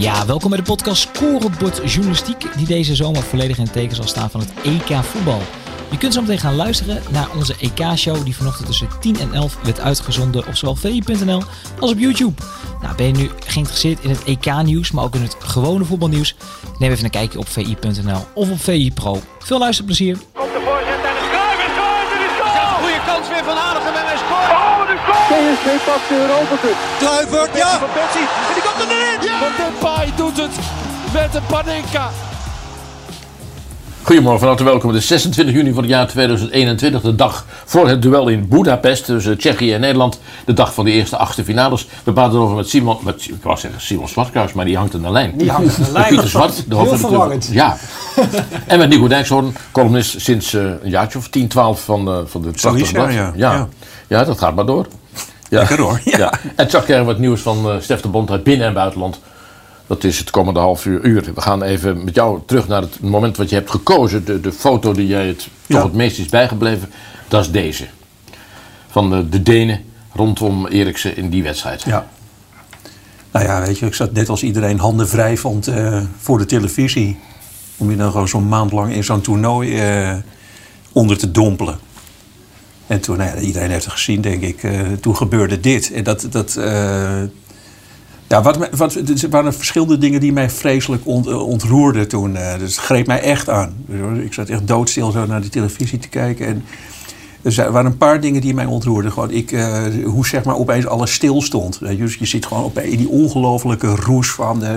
Ja, welkom bij de podcast Scorebord Journalistiek, die deze zomer volledig in het teken zal staan van het EK voetbal. Je kunt zo meteen gaan luisteren naar onze EK-show die vanochtend tussen 10 en 11 werd uitgezonden op zowel vi.nl als op YouTube. Nou, ben je nu geïnteresseerd in het EK-nieuws, maar ook in het gewone voetbalnieuws? Neem even een kijkje op vi.nl of op VI Pro. Veel luisterplezier! Komt de voorzet en de schuif is goed en is goal! Goede kans weer van Aardigem en hij scoort. Oh, een goal! PSV pakt de Europa Cup. Kluivert, ja. Van en er erin! Depay doet het met de Panenka. Goedemorgen, van harte welkom. Het is 26 juni van het jaar 2021, de dag voor het duel in Budapest tussen Tsjechië en Nederland. De dag van de eerste achtste finales. We praten erover met Simon, met, ik wou zeggen Simon Zwartkruis, maar die hangt aan de lijn. Die hangt aan de lijn. Pieter Zwart, de Heel hoofdredacteur. verwarrend. Ja. en met Nico Dijkshoorn, columnist sinds eh, een jaartje of 10, 12 van, eh, van de Blad. ja. ja. Ja, dat gaat maar door. Ja. Lekker hoor. Ja. En Chuck Kerr, wat nieuws van eh Stef de Bond uit binnen- en buitenland. Dat is het komende half uur, uur. We gaan even met jou terug naar het moment wat je hebt gekozen. De, de foto die jij het toch het meest is bijgebleven. Dat is deze. Van de, de Denen rondom Eriksen in die wedstrijd. Ja. Nou ja, weet je, ik zat net als iedereen handen vrij vond eh, voor de televisie. Om je dan gewoon zo'n maand lang in zo'n toernooi eh, onder te dompelen. En toen, nou ja, iedereen heeft het gezien, denk ik. eh, toen gebeurde dit. En dat. dat eh, ja, wat, me- wat, er waren verschillende dingen die mij vreselijk eh, ontroerden toen. eh, dus het greep mij echt aan. Ik zat echt doodstil zo naar de televisie te kijken. En er waren een paar dingen die mij ontroerden. Gewoon ik, eh, hoe zeg maar opeens alles stil stond. Dus je zit gewoon in die ongelofelijke roes van eh,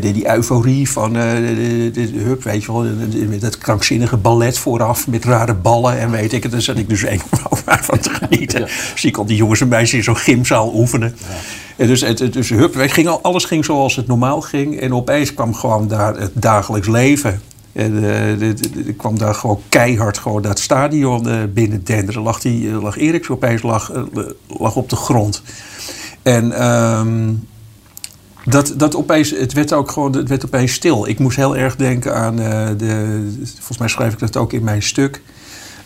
die, die euforie van eh, de, de, de- hup, weet je wel, de- de- met dat krankzinnige ballet vooraf met rare ballen en weet ik het. Daar zat ik dus één van te genieten. Zie ik al die jongens en meisjes in zo'n gymzaal oefenen. En dus, het, dus hup, weet je, ging al, alles ging zoals het normaal ging. En opeens kwam gewoon daar het dagelijks leven. En eh, de- kwam daar gewoon keihard gewoon dat stadion eh, binnen denderen. Lag, die, eh, lag Eriks opeens lag, lag op de grond. En ehm, dat, dat opeens, het werd ook gewoon, het werd opeens stil. Ik moest heel erg denken aan de, volgens mij schrijf ik dat ook in mijn stuk,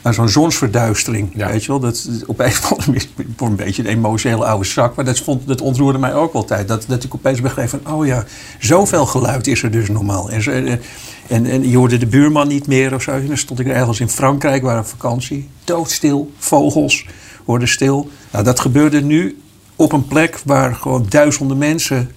aan zo'n zonsverduistering. Ja. Weet je wel, dat opeens word een beetje een emotionele oude zak, maar dat, vond, dat ontroerde mij ook altijd. Dat, dat ik opeens begreep van, oh ja, zoveel geluid is er dus normaal. En, zo- en, en, je hoorde de buurman niet meer of zo. En dan stond ik ergens in Frankrijk, waar op vakantie, doodstil, vogels hoorden stil. Nou, dat gebeurde nu op een plek waar gewoon duizenden mensen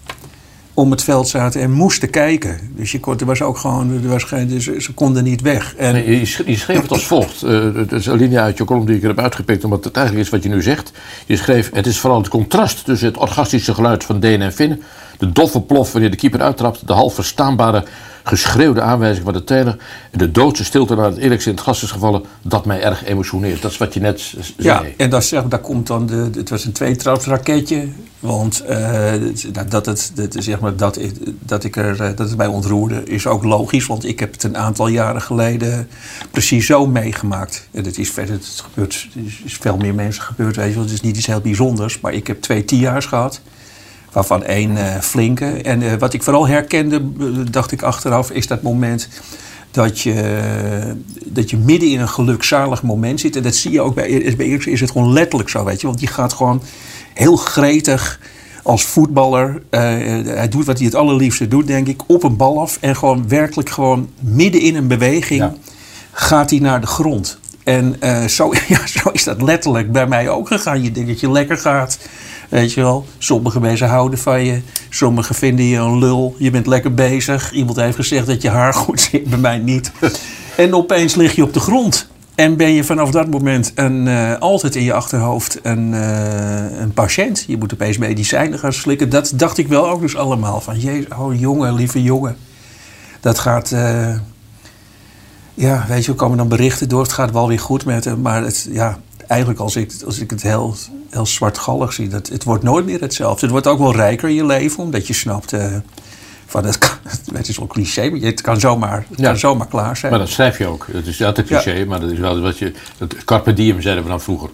om het veld zaten en moesten kijken. Dus je kon, er was ook gewoon, er was geen, dus ze konden niet weg. En, Nee, je, sch- je schreef het als volgt. Eh, Het is een linie uit je column die ik er heb uitgepikt, omdat het eigenlijk is wat je nu zegt. Je schreef: Het is vooral het contrast tussen het orgastische geluid van Denen en Finnen, de doffe plof wanneer de keeper uittrapt, de half verstaanbare geschreeuwde aanwijzing van de trainer de doodse stilte nadat Eriksen in het gras is gevallen, dat mij erg emotioneert. Dat is wat je net zei. ja, en dat, zeg, daar komt dan de, het was een tweetrapsraketje. Want eh, dat, dat, het, dat, zeg maar, dat, ik, dat, ik er, eh, dat het mij ontroerde is ook logisch. Want ik heb het een aantal jaren geleden precies zo meegemaakt. En het is, verder, het gebeurt, het is, veel meer mensen gebeurd. Weet je. Het is niet iets heel bijzonders. Maar ik heb twee tienjaars gehad. Waarvan één eh, flinke. En eh, wat ik vooral herkende, eh, dacht ik achteraf, is dat moment dat je, dat je midden in een gelukzalig moment zit. En dat zie je ook bij, bij Eriksen is het gewoon letterlijk zo, weet je. Want die gaat gewoon heel gretig als voetballer. hij doet wat hij het allerliefste doet, denk ik, op een bal af. En gewoon werkelijk gewoon midden in een beweging Ja. gaat hij naar de grond. En eh, zo, ja, zo is dat letterlijk bij mij ook gegaan. Je denkt dat je lekker gaat. Weet je wel, sommige mensen houden van je. Sommigen vinden je een lul. Je bent lekker bezig. Iemand heeft gezegd dat je haar goed zit, bij mij niet. En opeens lig je op de grond. En ben je vanaf dat moment een, eh, altijd in je achterhoofd een, eh, een patiënt. Je moet opeens medicijnen gaan slikken. Dat dacht ik wel ook dus allemaal. Van, jezus, oh jongen, lieve jongen. Dat gaat... ja, weet je, er komen dan berichten door. Het gaat wel weer goed met hem. Maar het, ja, eigenlijk als ik, als ik het heel, heel zwartgallig zie... Dat, het wordt nooit meer hetzelfde. Het wordt ook wel rijker in je leven. Omdat je snapt... eh, van het, kan, het is wel cliché, maar het kan zomaar, het Ja. kan zomaar klaar zijn. Maar dat schrijf je ook. Het is altijd Ja. cliché, maar dat is wel wat je. Dat Carpe diem zeiden we dan vroeger.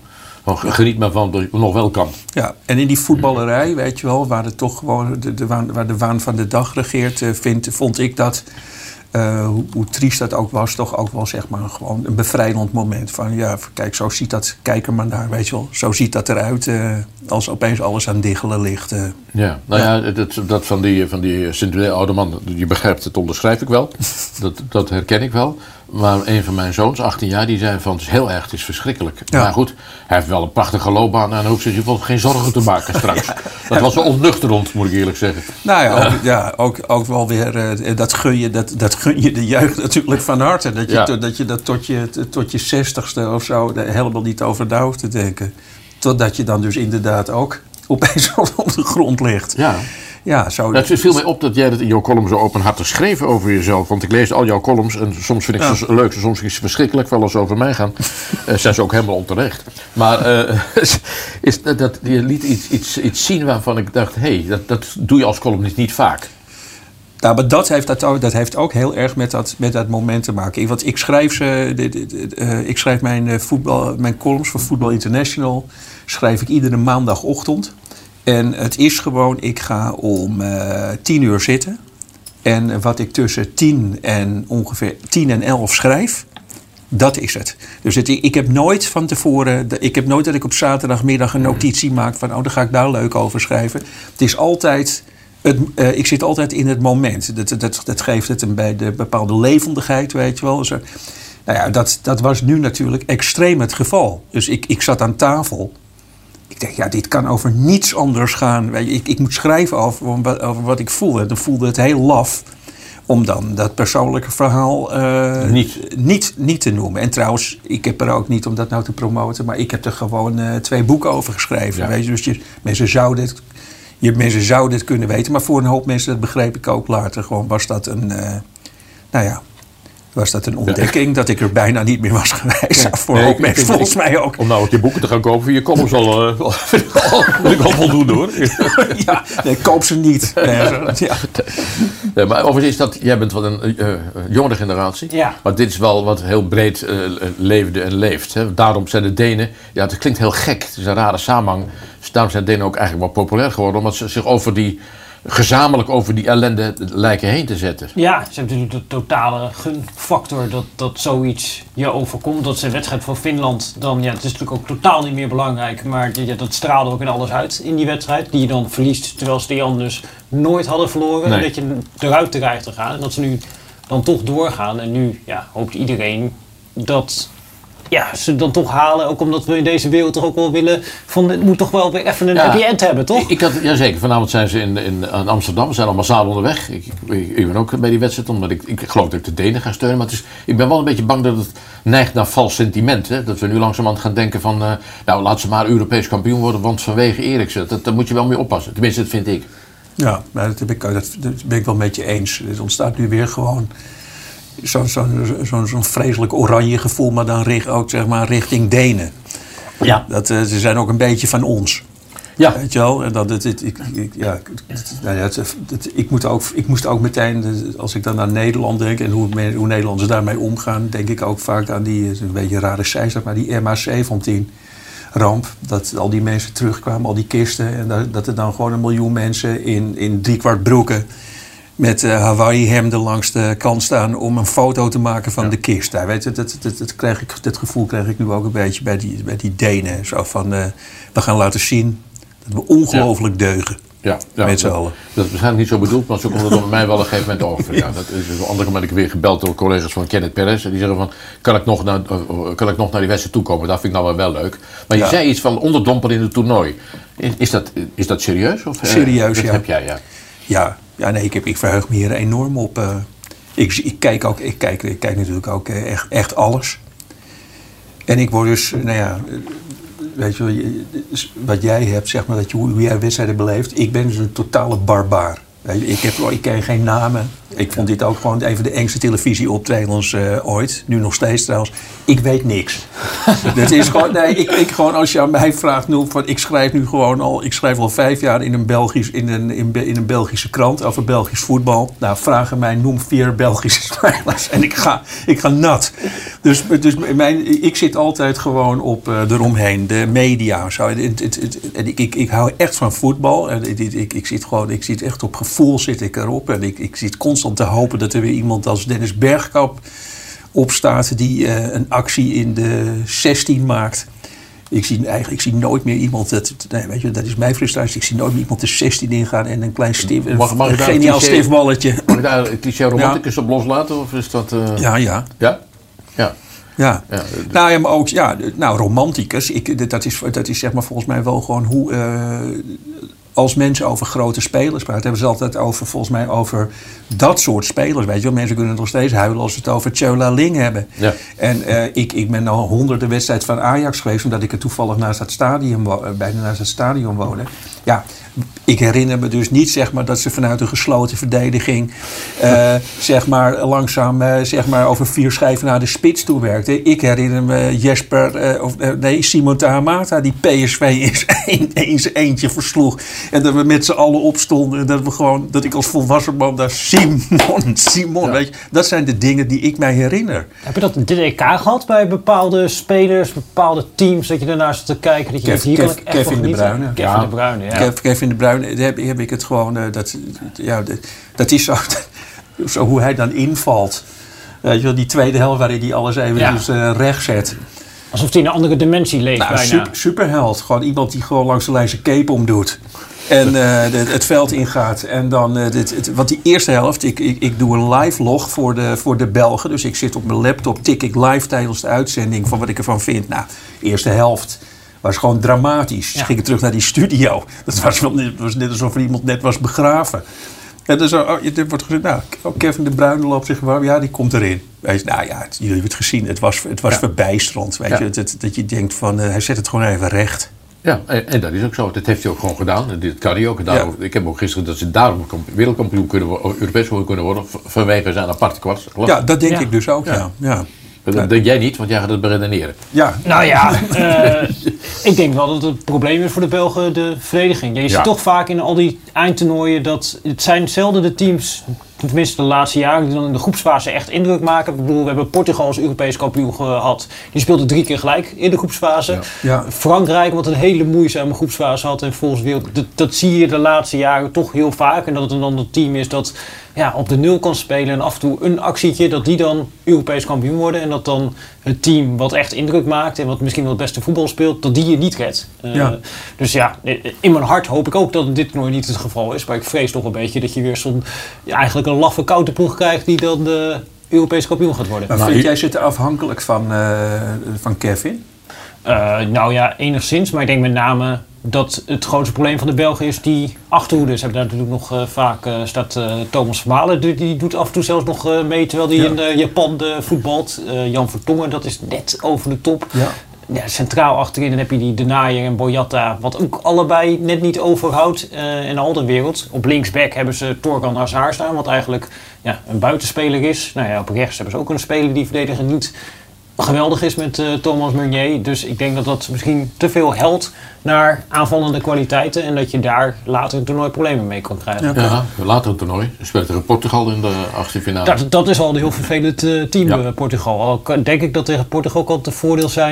Geniet maar van dat je nog wel kan. Ja, en in die voetballerij, weet je wel, waar, het toch gewoon de, de, waar de waan van de dag regeert, eh, vind, vond ik dat eh, hoe, hoe triest dat ook was, toch ook wel zeg maar gewoon een bevrijdend moment. Van ja, kijk, zo ziet dat, kijk er maar naar, weet je wel. Zo ziet dat eruit eh, als opeens alles aan diggelen ligt. eh. Ja, nou ja, dat, dat van die, van die oude man, je begrijpt, het onderschrijf ik wel. Dat, dat herken ik wel. Maar een van mijn zoons, 18 jaar, die zei van het is heel erg, het is verschrikkelijk. Ja. Maar goed, hij heeft wel een prachtige loopbaan en hoeft zich in ieder geval geen zorgen te maken straks. Dat was wel ontnuchterend, moet ik eerlijk zeggen. Nou ja, ook, ja, ook, ook wel weer, eh, dat, gun je, dat, dat gun je de jeugd natuurlijk van harte. Dat je, Ja. to- dat, je dat tot je, tot je zestigste of zo helemaal niet over na hoeft te denken. Totdat je dan dus inderdaad ook opeens op de grond ligt. Ja. Ja, zo. Het viel mij op dat jij dat in jouw column zo openhartig schreef over jezelf. Want ik lees al jouw columns en soms vind ik Ja. ze leuk, soms vind ik ze verschrikkelijk, wel als ze over mij gaan. Eh zijn ze ook helemaal onterecht. Maar eh, is dat, dat, je liet iets, iets, iets zien waarvan ik dacht, hé, hey, dat, dat doe je als columnist niet vaak. Nou, maar dat heeft, dat, ook, dat heeft ook heel erg met dat, met dat moment te maken. Want ik schrijf, ze, de- de- de- eh, ik schrijf mijn, voetbal, mijn columns voor Voetbal International. Schrijf ik iedere maandagochtend. En het is gewoon, ik ga om eh tien uur zitten. En wat ik tussen tien en ongeveer tien en elf schrijf, dat is het. Dus ik heb nooit van tevoren, ik heb nooit dat ik op zaterdagmiddag een notitie maak van, oh, dan ga ik daar leuk over schrijven. Het is altijd, het, eh, ik zit altijd in het moment. Dat, dat, dat geeft het een bij de bepaalde levendigheid, weet je wel. Dus, eh, nou ja, dat, dat was nu natuurlijk extreem het geval. Dus ik, ik zat aan tafel. Denk, ja, dit kan over niets anders gaan. Ik, ik moet schrijven over, wat- over wat ik voelde. En dan voelde het heel laf om dan dat persoonlijke verhaal eh, Niet. niet, niet te noemen. En trouwens, ik heb er ook niet om dat nou te promoten, maar ik heb er gewoon eh, twee boeken over geschreven. Ja. Weet je? Dus je, mensen, zouden het, je, mensen zouden het kunnen weten, maar voor een hoop mensen, dat begreep ik ook later, gewoon was dat een, eh, nou ja, was dat een ontdekking dat ik er bijna niet meer was geweest. voor een Nee, hoop ik- ik- mensen ik- volgens mij ook. Om nou je boeken te gaan kopen voor je columns al, eh, wel- vind ik al, vind ik al voldoende hoor. ja, nee, koop ze niet. Nee, ja. Ja, maar overigens is dat, jij bent van een eh, eh, jongere generatie. Ja. Maar dit is wel wat heel breed eh, leefde en leeft. Hè. Daarom zijn de Denen, ja het klinkt heel gek, het is een rare samenhang. Dus daarom zijn de Denen ook eigenlijk wel populair geworden. Omdat ze zich over die, gezamenlijk over die ellende lijken heen te zetten. Ja, ze hebben natuurlijk de totale gunfactor dat, dat zoiets je overkomt. Dat een wedstrijd van Finland. Dan, ja, het is natuurlijk ook totaal niet meer belangrijk. Maar ja, dat straalde ook in alles uit in die wedstrijd. Die je dan verliest, terwijl ze die anders nooit hadden verloren. Nee. En dat je eruit dreigt te gaan. En dat ze nu dan toch doorgaan. En nu ja, hoopt iedereen dat ja, ze dan toch halen. Ook omdat we in deze wereld toch ook wel willen van het moet toch wel weer even een Ja. happy end hebben, toch? Ik, ik had, jazeker, vanavond zijn ze in, in, in Amsterdam. We zijn al massaal onderweg. Ik, ik, ik ben ook bij die wedstrijd, omdat ik, ik geloof dat ik de Denen ga steunen. Maar het is, ik ben wel een beetje bang dat het neigt naar vals sentiment. Hè? Dat we nu langzamerhand gaan denken van... eh, nou, laat ze maar Europees kampioen worden, want vanwege Eriksen. Dat, daar moet je wel mee oppassen. Tenminste, dat vind ik. Ja, maar dat, heb ik, dat, dat ben ik wel met je eens. Er ontstaat nu weer gewoon zo'n zo, zo, zo'n vreselijk oranje gevoel, maar dan richt, ook zeg maar richting Denen. Ja. Dat, eh, ze zijn ook een beetje van ons. Ja. Weet je wel? En dat, het, het- ik, ik, ja, het- nou ja, het- het- ik, moet ook, ik moest ook meteen, eh, als ik dan aan Nederland denk en hoe, hoe Nederlanders daarmee omgaan, denk ik ook vaak aan die, is een beetje een rare cijfer, maar die MH17 ramp. Dat al die mensen terugkwamen, al die kisten. En dat, dat er dan gewoon een miljoen mensen in, in driekwart broeken met eh Hawaii-hemden langs de kant staan om een foto te maken van de kist. Daar, weet je, dat, dat, dat, ik, dat gevoel krijg ik nu ook een beetje bij die, bij die Denen. Zo van, eh, we gaan laten zien dat we ongelooflijk deugen. Ja, ja, Met z'n dat- allen. Dat is waarschijnlijk niet zo bedoeld, maar zo komt het op mij wel een gegeven moment over. Ja, dat is een andere moment ik weer gebeld door collega's van Kenneth Perez. En die zeggen van, kan ik nog naar, eh, kan ik nog naar die wedstrijd toekomen? Dat vind ik nou wel wel leuk. Maar je Ja. zei iets van onderdompelen in het toernooi. Is, is, dat, is dat serieus? Of, eh, Serieus, dat ja. heb jij, ja. Ja, ja nee, ik, heb, ik verheug me hier enorm op. eh. ik, ik, kijk ook, ik, kijk, ik kijk natuurlijk ook eh, echt, echt alles. En ik word dus, nou ja, eh, weet je dus wat jij hebt, zeg maar, dat je, hoe jij wedstrijden beleeft. Ik ben dus een totale barbaar. Je, ik, heb, ik ken geen namen. Ik vond dit ook gewoon een van de engste televisieoptredens eh ooit. Nu nog steeds trouwens. Ik weet niks. Het is gewoon, nee, ik, ik gewoon als je aan mij vraagt, nu, van, ik schrijf nu gewoon al, ik schrijf al vijf jaar in een, Belgisch, in een, in, in een Belgische krant over Belgisch voetbal. Nou, vragen mij, noem vier Belgische spelers en ik ga, ik ga nat. Dus, dus mijn, ik zit altijd gewoon op eh, eromheen, de media. Zo. En ik, ik, ik hou echt van voetbal. En ik, ik, ik zit gewoon, ik zit echt op gevoel gevoel zit ik erop. En ik, ik zit constant te hopen dat er weer iemand als Dennis Bergkamp opstaat... die eh, een actie in de 16 maakt. Ik zie, eigenlijk, ik zie nooit meer iemand, dat, nee, weet je, dat is mijn frustratie. Ik zie nooit meer iemand de 16 ingaan en een klein stif, een, Mag- mag ik een geniaal cliché- stiftballetje. Mag ik daar een cliché romanticus op loslaten? Of is dat... eh, Ja, ja. Ja? Ja. Ja. Ja, nou ja, maar ook, ja, nou, romanticus, ik, dat, is, dat is zeg maar volgens mij wel gewoon hoe, eh, als mensen over grote spelers praten, hebben ze altijd over, volgens mij, over dat soort spelers. Weet je wel, mensen kunnen nog steeds huilen als ze het over Chola Ling hebben. Ja. En eh, ik, ik ben al honderden wedstrijden van Ajax geweest, omdat ik er toevallig naast het stadion, eh, bijna naast het stadion woonde. Ja, ik herinner me dus niet zeg maar, dat ze vanuit een gesloten verdediging eh, zeg maar, langzaam zeg maar, over vier schijven naar de spits toe werkte. Ik herinner me Jesper, of nee, Simon Tahamata, die PSV eens een, eens eentje versloeg. En dat we met z'n allen opstonden en dat, we gewoon, dat ik als volwassen man daar Simon, Simon, weet je. Dat zijn de dingen die ik mij herinner. Heb je dat in dit EK gehad bij bepaalde spelers, bepaalde teams, dat je daarnaar zit te kijken? Dat je Kev- hier Kev- echt van Kevin De? Bruyne. Kevin Ja. de Bruyne, ja. Kev- Kevin de Bruyne, heb, heb ik het gewoon. eh, dat, ja, dat, is zo, zo hoe hij dan invalt. Weet je wel, die tweede helft waarin hij alles even Ja. dus, eh, recht zet. Alsof hij in een andere dimensie leeft Nou, bijna. super, superheld. Gewoon iemand die gewoon langs de lijn zijn cape omdoet. En eh, de- het veld ingaat. En dan, eh, dit, het, want die eerste helft, ik, ik, ik doe een live log voor de, voor de Belgen. Dus ik zit op mijn laptop, tik ik live tijdens de uitzending van wat ik ervan vind. Nou, eerste helft was gewoon dramatisch. Ja. Ze gingen terug naar die studio. Dat was, wel, was net alsof er iemand net was begraven. En dan zo, oh, er wordt gezegd, nou, oh, Kevin de Bruyne loopt zich warm. Ja, die komt erin. Weet je, nou ja, het- jullie hebben het gezien. Het was, het was verbijsterend. Weet Ja. je, het- dat je denkt van, eh, hij zet het gewoon even recht. Ja, en, en dat is ook zo. Dat heeft hij ook gewoon gedaan. En dit kan hij ook. En daarom- Ik heb ook gisteren dat ze daarom kamp- wereldkampioen kunnen worden, of Europees kampioen kunnen worden, vanwege zijn aparte kwart. Ja, dat denk Ja. ik dus ook, ja. ja. Dat denk jij niet, want jij gaat het beredeneren. Ja, Nou ja, eh, ik denk wel dat het probleem is voor de Belgen de verdediging. Je Ja. ziet toch vaak in al die eindtoernooien dat het zijn zelden de teams, tenminste de laatste jaren, die dan in de groepsfase echt indruk maken. Ik bedoel, we hebben Portugal als Europees kampioen gehad. Die speelde drie keer gelijk in de groepsfase. Ja. Frankrijk, wat een hele moeizame groepsfase had en volgens wereld, dat, dat zie je de laatste jaren toch heel vaak. En dat het dan een team is dat ja, op de nul kan spelen en af en toe een actietje, dat die dan Europees kampioen worden. En dat dan het team wat echt indruk maakt en wat misschien wel het beste voetbal speelt, dat die je niet redt. Eh, Ja. Dus ja, in mijn hart hoop ik ook dat dit nooit niet het geval is. Maar ik vrees toch een beetje dat je weer zo'n, ja, eigenlijk een laffe koude ploeg krijgt die dan de Europees kampioen gaat worden. maar vind jij zit afhankelijk van, eh, van Kevin? Eh, nou ja, enigszins. Maar ik denk met name dat het grootste probleem van de Belgen is die achterhoede. Ze hebben daar natuurlijk nog eh, vaak, eh, staat eh, Thomas Vermalen, die, die doet af en toe zelfs nog mee terwijl hij Ja. in Japan voetbalt. Jan Vertongen, dat is net over de top. Ja. Ja, centraal achterin dan heb je die De Naaier en Boyata, wat ook allebei net niet overhoudt in de Alderwereld. Op linksback hebben ze Torgan Hazard staan, wat eigenlijk ja, een buitenspeler is. Nou ja, op rechts hebben ze ook een speler die verdediger niet geweldig is met eh, Thomas Meunier. Dus ik denk dat dat misschien te veel helpt naar aanvallende kwaliteiten en dat je daar later een toernooi problemen mee kan krijgen. Ja. Ja, later een toernooi. Er speelt tegen Portugal in de achtste finale. Dat, dat is al een heel vervelend eh, team, Ja. eh, Portugal. Al kan- denk ik dat tegen Portugal ook al het voordeel zijn.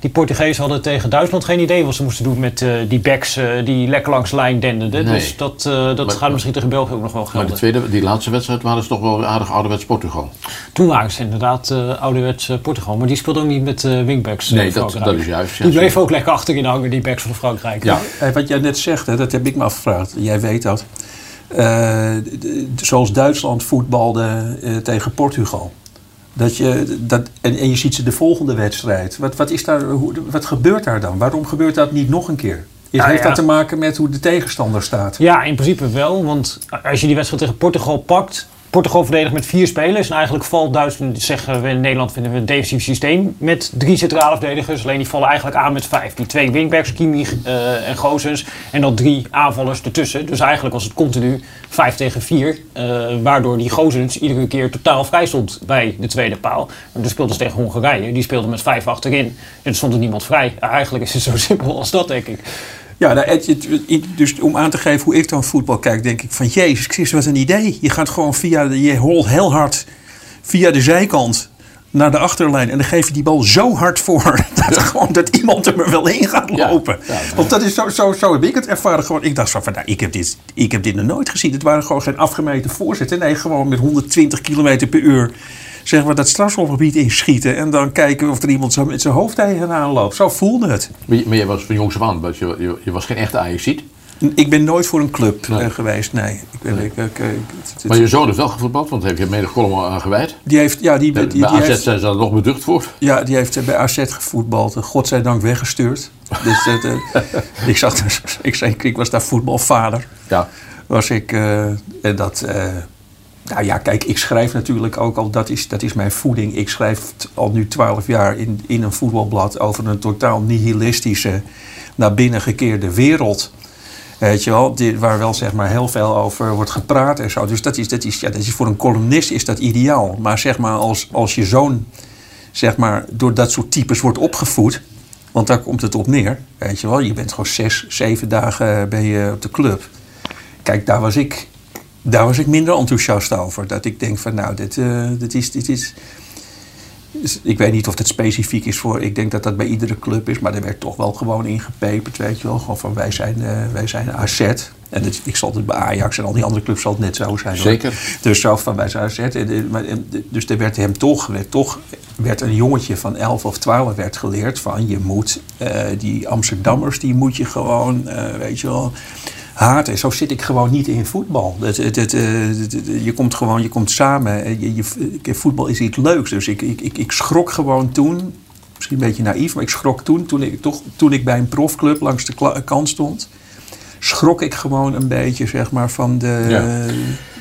die Portugezen hadden tegen Duitsland geen idee wat ze moesten doen met die backs die lekker langs lijn denden. Nee. Dus dat, dat Maar- gaat misschien tegen België ook nog wel maar gelden. de tweede, die laatste wedstrijd waren ze toch wel aardig ouderwets Portugal. Toen waren ze inderdaad ouderwets Portugal. Maar die speelde ook niet met eh, wingbacks. eh, Nee, dat, is juist. ja, Die bleef ook lekker achterin hangen, die backs van Frankrijk. Ja. Hey, wat jij net zegt, hè, dat heb ik me afgevraagd. Jij weet dat. Eh, zoals Duitsland voetbalde eh, tegen Portugal. Dat je, dat, en, en je ziet ze de volgende wedstrijd. Wat, wat, is daar, hoe, wat gebeurt daar dan? Waarom gebeurt dat niet nog een keer? Is, Nou heeft ja. dat te maken met hoe de tegenstander staat? Ja, in principe wel. Want als je die wedstrijd tegen Portugal pakt. Portugal verdedigt met vier spelers. En eigenlijk valt Duitsland, zeggen we in Nederland, vinden we een defensief systeem. Met drie centrale verdedigers. Alleen die vallen eigenlijk aan met vijf. Die twee wingbacks, Kimmich eh, en Gozens. En dan drie aanvallers ertussen. Dus eigenlijk was het continu vijf tegen vier. eh, waardoor die Gozens iedere keer totaal vrij stond bij de tweede paal. En toen speelden ze tegen Hongarije. Die speelde met vijf achterin. En er stond er niemand vrij. Eigenlijk is het zo simpel als dat, denk ik. Ja, nou, dus om aan te geven hoe ik dan voetbal kijk, denk ik van Jezus Christus, wat een idee. Je gaat gewoon via, de, je holt heel hard via de zijkant naar de achterlijn. En dan geef je die bal zo hard voor dat, gewoon, dat iemand er maar wel in gaat lopen. ja, ja. Want dat is zo, zo, zo heb ik het ervaren. Gewoon, ik dacht van, nou, ik heb, dit, ik heb dit nog nooit gezien. Het waren gewoon geen afgemeten voorzetten. Nee, gewoon met 120 km per uur zeg maar, dat strafschopgebied inschieten. En dan kijken of er iemand zo met zijn hoofd tegenaan loopt. Zo voelde het. Maar je was van jongs af aan, want je, je, je was geen echte Ajaxiet. Ik ben nooit voor een club Nee. eh, geweest, nee. Ik ben, ik, Maar je zoon heeft wel gevoetbald, want daar heb je mede column aan gewijd. die heeft, ja, die, die, die, Bij AZ heeft, zijn ze er nog beducht voor. ja, die heeft eh, bij AZ gevoetbald. en Godzijdank weggestuurd. Dus dat, eh, ik, zag, dus- ik, zei, ik was daar voetbalvader. Ja. Was ik, eh, en dat... eh, nou ja, kijk, ik schrijf natuurlijk ook al, dat is, dat is mijn voeding. Ik schrijf al nu twaalf jaar in, in een voetbalblad over een totaal nihilistische, naar binnen gekeerde wereld. Weet je wel, waar wel zeg maar heel veel over wordt gepraat en zo. Dus dat is, dat is, ja, dat is voor een columnist is dat ideaal. Maar zeg maar, als, als je zoon zeg maar, door dat soort types wordt opgevoed. Want daar komt het op neer. Weet je wel, je bent gewoon zes, zeven dagen ben je op de club. Kijk, daar was ik, daar was ik minder enthousiast over. Dat ik denk van, nou, dit, eh, dit is... Dit is dus ik weet niet of het specifiek is voor... Ik denk dat dat bij iedere club is. Maar er werd toch wel gewoon ingepeperd, weet je wel. Gewoon van, wij zijn, eh, wij zijn AZ. En het, ik zal het bij Ajax en al die andere clubs zal het net zo zijn. hoor. Zeker. Dus zo van, wij zijn AZ. En, eh, maar, en, Dus er werd hem toch, werd toch... werd een jongetje van 11 of 12 werd geleerd van... je moet die Amsterdammers, die moet je gewoon, weet je wel haat. Zo zit ik gewoon niet in voetbal. Het, eh, je komt gewoon, je komt samen. En Je, je, voetbal is iets leuks. Dus ik, ik, ik, ik schrok gewoon toen, misschien een beetje naïef, maar ik schrok toen, toen ik, toch, toen ik bij een profclub langs de kant stond, schrok ik gewoon een beetje, zeg maar, van de Ja.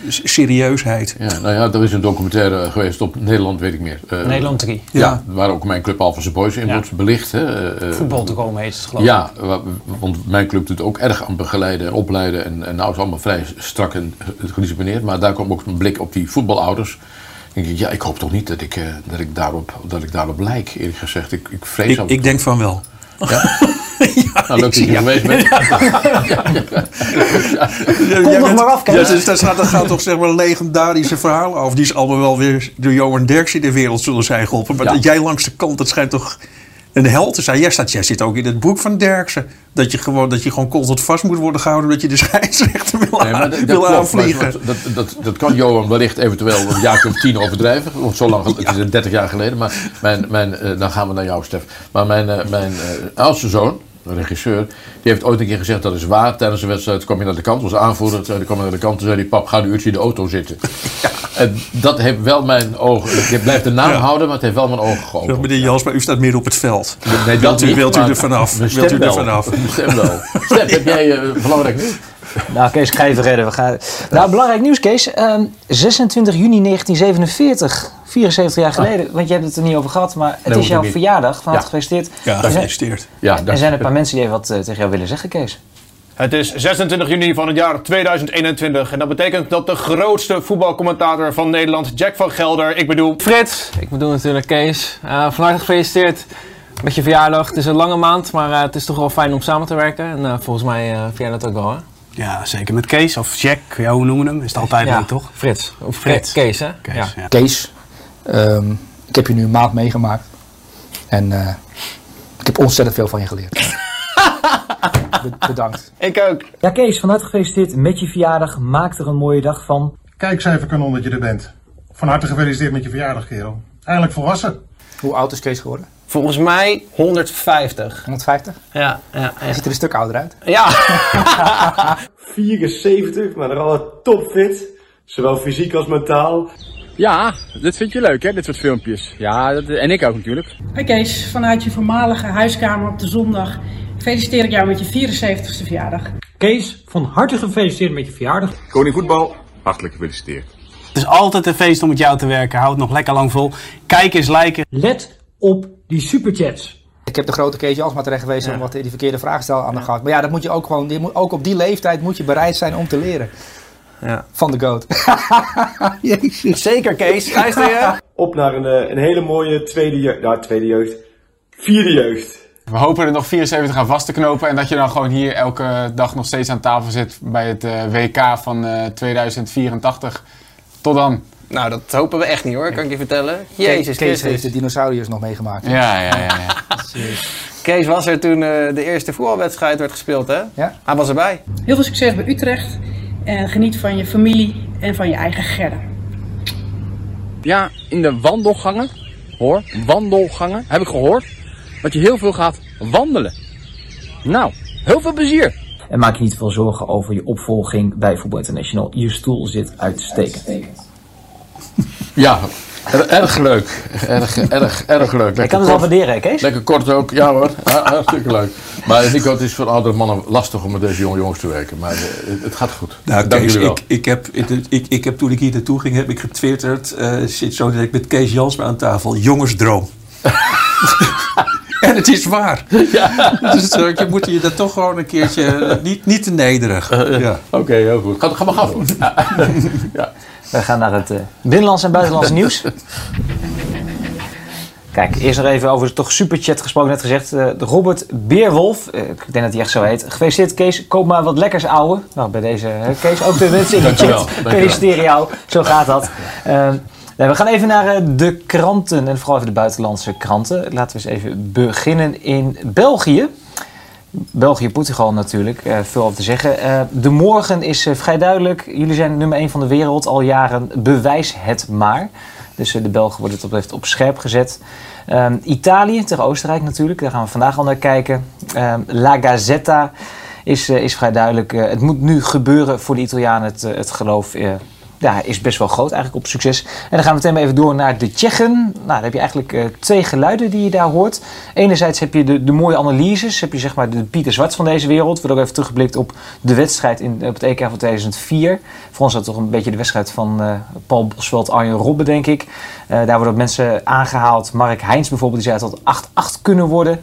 serieusheid. Ja, nou ja, er is een documentaire geweest op Nederland, weet ik meer. Eh, Nederland 3. Ja, Ja. waar ook mijn club Alphense Boys in Ja. wordt belicht. Hè. eh, eh, Voetbal te komen heet het geloof ik. Ja, wa- want mijn club doet ook erg aan begeleiden en opleiden. En, en nou is het allemaal vrij strak en gedisciplineerd. Maar daar kwam ook een blik op die voetbalouders. Dan denk ik, ja, ik hoop toch niet dat ik, eh, dat ik, daarop, dat ik daarop lijk, eerlijk gezegd. Ik, ik vrees Ik, af- ik denk van wel. Ja? nou, leuk dat je Ja. geweest bent. Kom nog maar af. Ja, dus daar, staat, daar gaan toch zeg maar legendarische verhalen over. Die is allemaal wel weer door Johan Derks in de wereld zullen zijn geholpen. Maar Ja. dat jij langs de kant, dat schijnt toch een held zijn. Jij, staat, jij zit ook in het boek van Derksen. Dat je gewoon, dat je gewoon constant vast moet worden gehouden. Dat je de scheidsrechter wil, Nee, maar dat, dat wil klopt, aanvliegen. Dat, dat, dat kan Johan wellicht eventueel een of tien overdrijven. Want zo lang, het is 30 jaar geleden. Maar mijn, mijn, eh, dan gaan we naar jou, Stef. Maar mijn, eh, mijn eh, oudste zoon, regisseur, die heeft ooit een keer gezegd dat is waar. Tijdens een wedstrijd kwam hij naar de kant, was aanvoerder. Toen kwam hij naar de kant en zei hij, pap, ga een uurtje in de auto zitten. En dat heeft wel mijn ogen, ik blijf de naam Ja. houden, maar het heeft wel mijn ogen Zeg, geopend. meneer Jasper, u staat midden op het veld. Nee, wilt u, niet, wilt u maar er vanaf? Wilt u stem er vanaf? Stem wel. Stef, heb jij eh, belangrijk nieuws? Nou, Kees, ik ga even redden. We gaan... Nou, belangrijk nieuws, Kees. Ehm, 26 juni 1947, 74 jaar geleden. Want je hebt het er niet over gehad, maar het Nee, is jouw niet. verjaardag. Van harte Ja. gefeliciteerd. Ja, er, zijn, gefeliciteerd. Ja, er zijn een paar mensen die even wat eh, tegen jou willen zeggen, Kees. Het is 26 juni van het jaar 2021 en dat betekent dat de grootste voetbalcommentator van Nederland, Jack van Gelder, ik bedoel Frits, ik bedoel natuurlijk Kees. Eh van harte gefeliciteerd met je verjaardag. Het is een lange maand, maar eh, het is toch wel fijn om samen te werken. En eh, volgens mij eh vind jij dat ook wel, hè? Ja, zeker met Kees of Jack, ja, hoe noemen we hem? Is het altijd ja, leuk, toch? Frits. Of Frits. Ke- Kees, hè? Kees, Ja. ja. Kees, ehm, ik heb je nu een maand meegemaakt. En eh, ik heb ontzettend veel van je geleerd. Be- bedankt. Ik ook. Ja, Kees, van harte gefeliciteerd met je verjaardag. Maak er een mooie dag van. Kijkcijferkanon dat je er bent. Van harte gefeliciteerd met je verjaardag, kerel. Eindelijk volwassen. Hoe oud is Kees geworden? Volgens mij 150. 150? Ja, ja, Hij ziet er een stuk ouder uit. ja. 74, maar nog altijd topfit. Zowel fysiek als mentaal. Ja, dit vind je leuk hè, dit soort filmpjes. Ja, dat, en ik ook natuurlijk. Hoi Kees, vanuit je voormalige huiskamer op de zondag feliciteer ik jou met je 74ste verjaardag. Kees, van harte gefeliciteerd met je verjaardag. Koning voetbal, hartelijk gefeliciteerd. Het is altijd een feest om met jou te werken. Houd het nog lekker lang vol. Kijk eens, liken. Let op die superchats. Ik heb de grote Kees Jansma terecht geweest om wat die verkeerde vraag stellen aan de gang. Maar ja, dat moet je ook gewoon, je moet, ook op die leeftijd moet je bereid zijn om te leren. Ja. Van de goat. Jezus. Zeker, Kees. Luister je? Op naar een, eh, een hele mooie tweede jeugd. Nou, tweede jeugd. Vierde jeugd. We hopen er nog 74 aan vast te knopen. En dat je dan gewoon hier elke dag nog steeds aan tafel zit bij het eh, WK van eh, 2084. Tot dan. Nou, dat hopen we echt niet hoor, kan ik je vertellen. Jezus Kees Christus. heeft de dinosauriërs nog meegemaakt. Ja, ja, ja. ja. Kees was er toen eh, de eerste voetbalwedstrijd werd gespeeld, hè? Ja. Hij was erbij. Heel veel succes bij Utrecht. En geniet van je familie en van je eigen gerden. Ja, in de wandelgangen, hoor, wandelgangen, heb ik gehoord, dat je heel veel gaat wandelen. Nou, heel veel plezier. En maak je niet veel zorgen over je opvolging bij Voetbal International. Je stoel zit uitstekend. Ja, er- erg leuk. Erg, erg, erg leuk. Ik kan het wel waarderen, hè, Kees? Lekker kort ook, ja hoor. Hartstikke leuk. Maar Nico, het is voor oudere mannen lastig om met deze jonge jongens te werken. Maar eh, het, het gaat goed. Nou, Dank Kees, wel. ik, ik, heb, ik, ik, heb toen ik hier naartoe ging, heb ik getwitterd. eh zit zo direct met Kees Jansma aan tafel. Jongensdroom. en het is waar. Dus eh, je moet je dat toch gewoon een keertje. eh, niet, niet te nederig. ja. Oké, heel goed. Ga, ga maar gaan. ja. We gaan naar het eh, binnenlands en buitenlands nieuws. Kijk, eerst nog even over toch superchat gesproken. Net gezegd, eh, Robert Beerwolf, eh, ik denk dat hij echt zo heet. Gefeliciteerd Kees, koop maar wat lekkers ouwe. Nou, bij deze Kees, ook de mensen in de chat. Feliciteer jou, zo gaat dat. Eh, nee, we gaan even naar de kranten en vooral even de buitenlandse kranten. Laten we eens even beginnen in België. België, Portugal natuurlijk, eh, veel over te zeggen. Eh, de morgen is eh, vrij duidelijk. Jullie zijn nummer 1 van de wereld al jaren. Bewijs het maar. Dus de Belgen worden het op, heeft op scherp gezet. Ehm, Italië tegen Oostenrijk natuurlijk. Daar gaan we vandaag al naar kijken. Ehm, La Gazzetta is, is vrij duidelijk. Het moet nu gebeuren voor de Italianen. Het, het geloof ja, is best wel groot eigenlijk op succes. En dan gaan we meteen maar even door naar de Tsjechen. Nou, dan heb je eigenlijk eh, twee geluiden die je daar hoort. Enerzijds heb je de, de mooie analyses. Heb je zeg maar de Pieter Zwart van deze wereld. We hebben ook even teruggeblikt op de wedstrijd in, op het EK van 2004. Voor ons dat toch een beetje de wedstrijd van eh, Paul Bosveld, Arjen Robben, denk ik. Eh, daar worden ook mensen aangehaald. Mark Heijns bijvoorbeeld, die zei dat het 8-8 kunnen worden.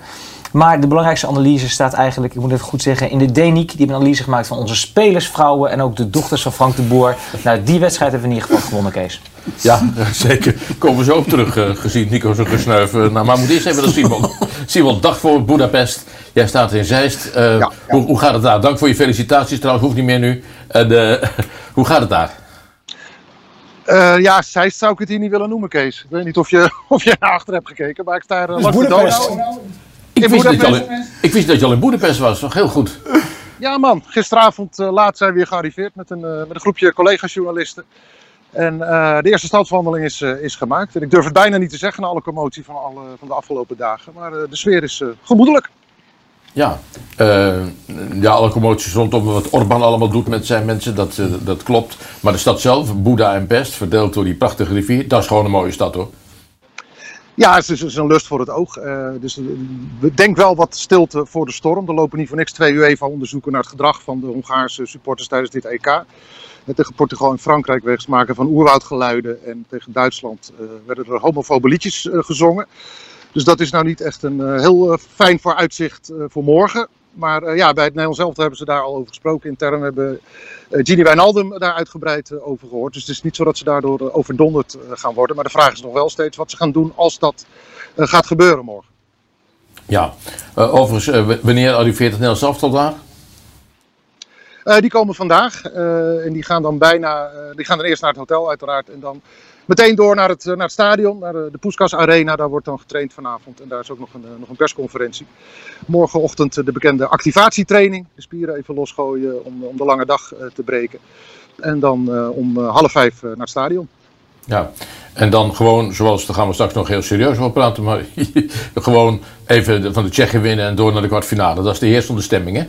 Maar de belangrijkste analyse staat eigenlijk, ik moet even goed zeggen, in de Deniek. Die hebben een analyse gemaakt van onze spelersvrouwen en ook de dochters van Frank de Boer. Nou, die wedstrijd hebben we in ieder geval gewonnen, Kees. Ja, zeker. Komen we zo op terug, eh, gezien Nico zo gesnuif. Nou, maar we moeten eerst even naar Simon. Simon, dag voor Budapest. Jij staat in Zeist. Eh, hoe, hoe gaat het daar? Dank voor je felicitaties trouwens, hoeft niet meer nu. En, eh, hoe gaat het daar? Eh, ja, Zeist zou ik het hier niet willen noemen, Kees. Ik weet niet of je, of je naar achter hebt gekeken, maar ik sta er langs de. Ik wist, dat je al in, ik wist dat je al in Boedapest was. Nog heel goed. Ja man, gisteravond eh, laat zijn we weer gearriveerd met een, eh, met een groepje collega-journalisten. En eh, de eerste stadswandeling is, is gemaakt. En ik durf het bijna niet te zeggen na alle commotie van, alle, van de afgelopen dagen. Maar de sfeer is gemoedelijk. Ja, ja, alle commoties rondom wat Orbán allemaal doet met zijn mensen, dat, dat klopt. Maar de stad zelf, Boeddha en Pest, verdeeld door die prachtige rivier, dat is gewoon een mooie stad hoor. Ja, het is, een lust voor het oog. Eh, dus eh, denk wel wat stilte voor de storm. Er lopen niet voor niks twee UEFA-onderzoeken naar het gedrag van de Hongaarse supporters tijdens dit EK. Eh, Tegen Portugal en Frankrijk wegens maken van oerwoudgeluiden. En tegen Duitsland werden er homofobe liedjes gezongen. Dus dat is nou niet echt een heel fijn vooruitzicht voor morgen. Maar eh, ja, bij het Nederlands zelf hebben ze daar al over gesproken intern. Hebben eh Gini Wijnaldum daar uitgebreid eh, over gehoord. Dus het is niet zo dat ze daardoor overdonderd gaan worden. Maar de vraag is nog wel steeds wat ze gaan doen als dat gaat gebeuren morgen. Ja, Eh, overigens, wanneer arriveert het Nederlands elftal daar? Die komen vandaag en die gaan dan bijna, die gaan dan eerst naar het hotel uiteraard en dan meteen door naar het, eh, naar het stadion, naar de, de Poeskas Arena. Daar wordt dan getraind vanavond en daar is ook nog een, eh, nog een persconferentie. Morgenochtend eh, de bekende activatietraining, de spieren even losgooien om, om de lange dag eh, te breken. En dan eh, om eh, half vijf eh, naar het stadion. Ja, en dan gewoon, zoals, daar gaan we straks nog heel serieus over praten, maar gewoon even van de Tsjechen winnen en door naar de kwartfinale. Dat is de heersende stemming, hè?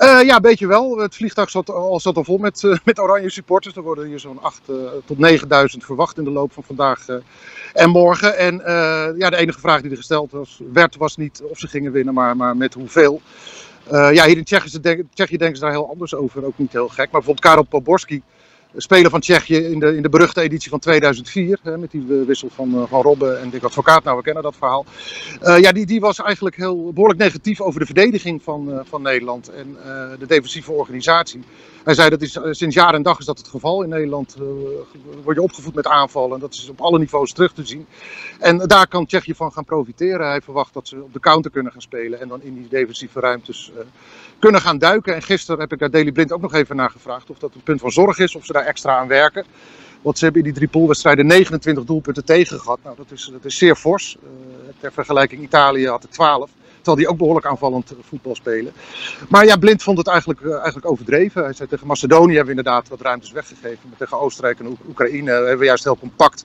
Eh, ja, een beetje wel. Het vliegtuig zat al, zat al vol met, eh, met oranje supporters. Er worden hier zo'n 8 tot 9000 verwacht in de loop van vandaag eh, en morgen. En eh, ja, de enige vraag die er gesteld was, werd was niet of ze gingen winnen, maar, maar met hoeveel. Eh, ja, hier in Tsjechië, Tsjechië denken ze daar heel anders over. Ook niet heel gek. Maar bijvoorbeeld Karel Poborski, speler van Tsjechië in de, in de beruchte editie van 2004. Hè, met die eh, wissel van, eh, van Robben en Dick Advocaat. Nou, we kennen dat verhaal. Eh, ja, die, die was eigenlijk heel behoorlijk negatief over de verdediging van, van Nederland en de defensieve organisatie. Hij zei dat is, sinds jaar en dag is dat het geval in Nederland. word je opgevoed met aanvallen en dat is op alle niveaus terug te zien. En daar kan Tsjechië van gaan profiteren. Hij verwacht dat ze op de counter kunnen gaan spelen en dan in die defensieve ruimtes kunnen gaan duiken. En gisteren heb ik daar Daily Blind ook nog even naar gevraagd of dat een punt van zorg is, of ze daar extra aan werken. Want ze hebben in die drie poolwedstrijden 29 doelpunten tegen gehad. Nou, dat is, dat is zeer fors. Uh, ter vergelijking, Italië had er 12. Terwijl die ook behoorlijk aanvallend voetbal spelen. Maar ja, Blind vond het eigenlijk, uh, eigenlijk overdreven. Hij zei tegen Macedonië hebben we inderdaad wat ruimtes weggegeven. Maar tegen Oostenrijk en Oekraïne hebben we juist heel compact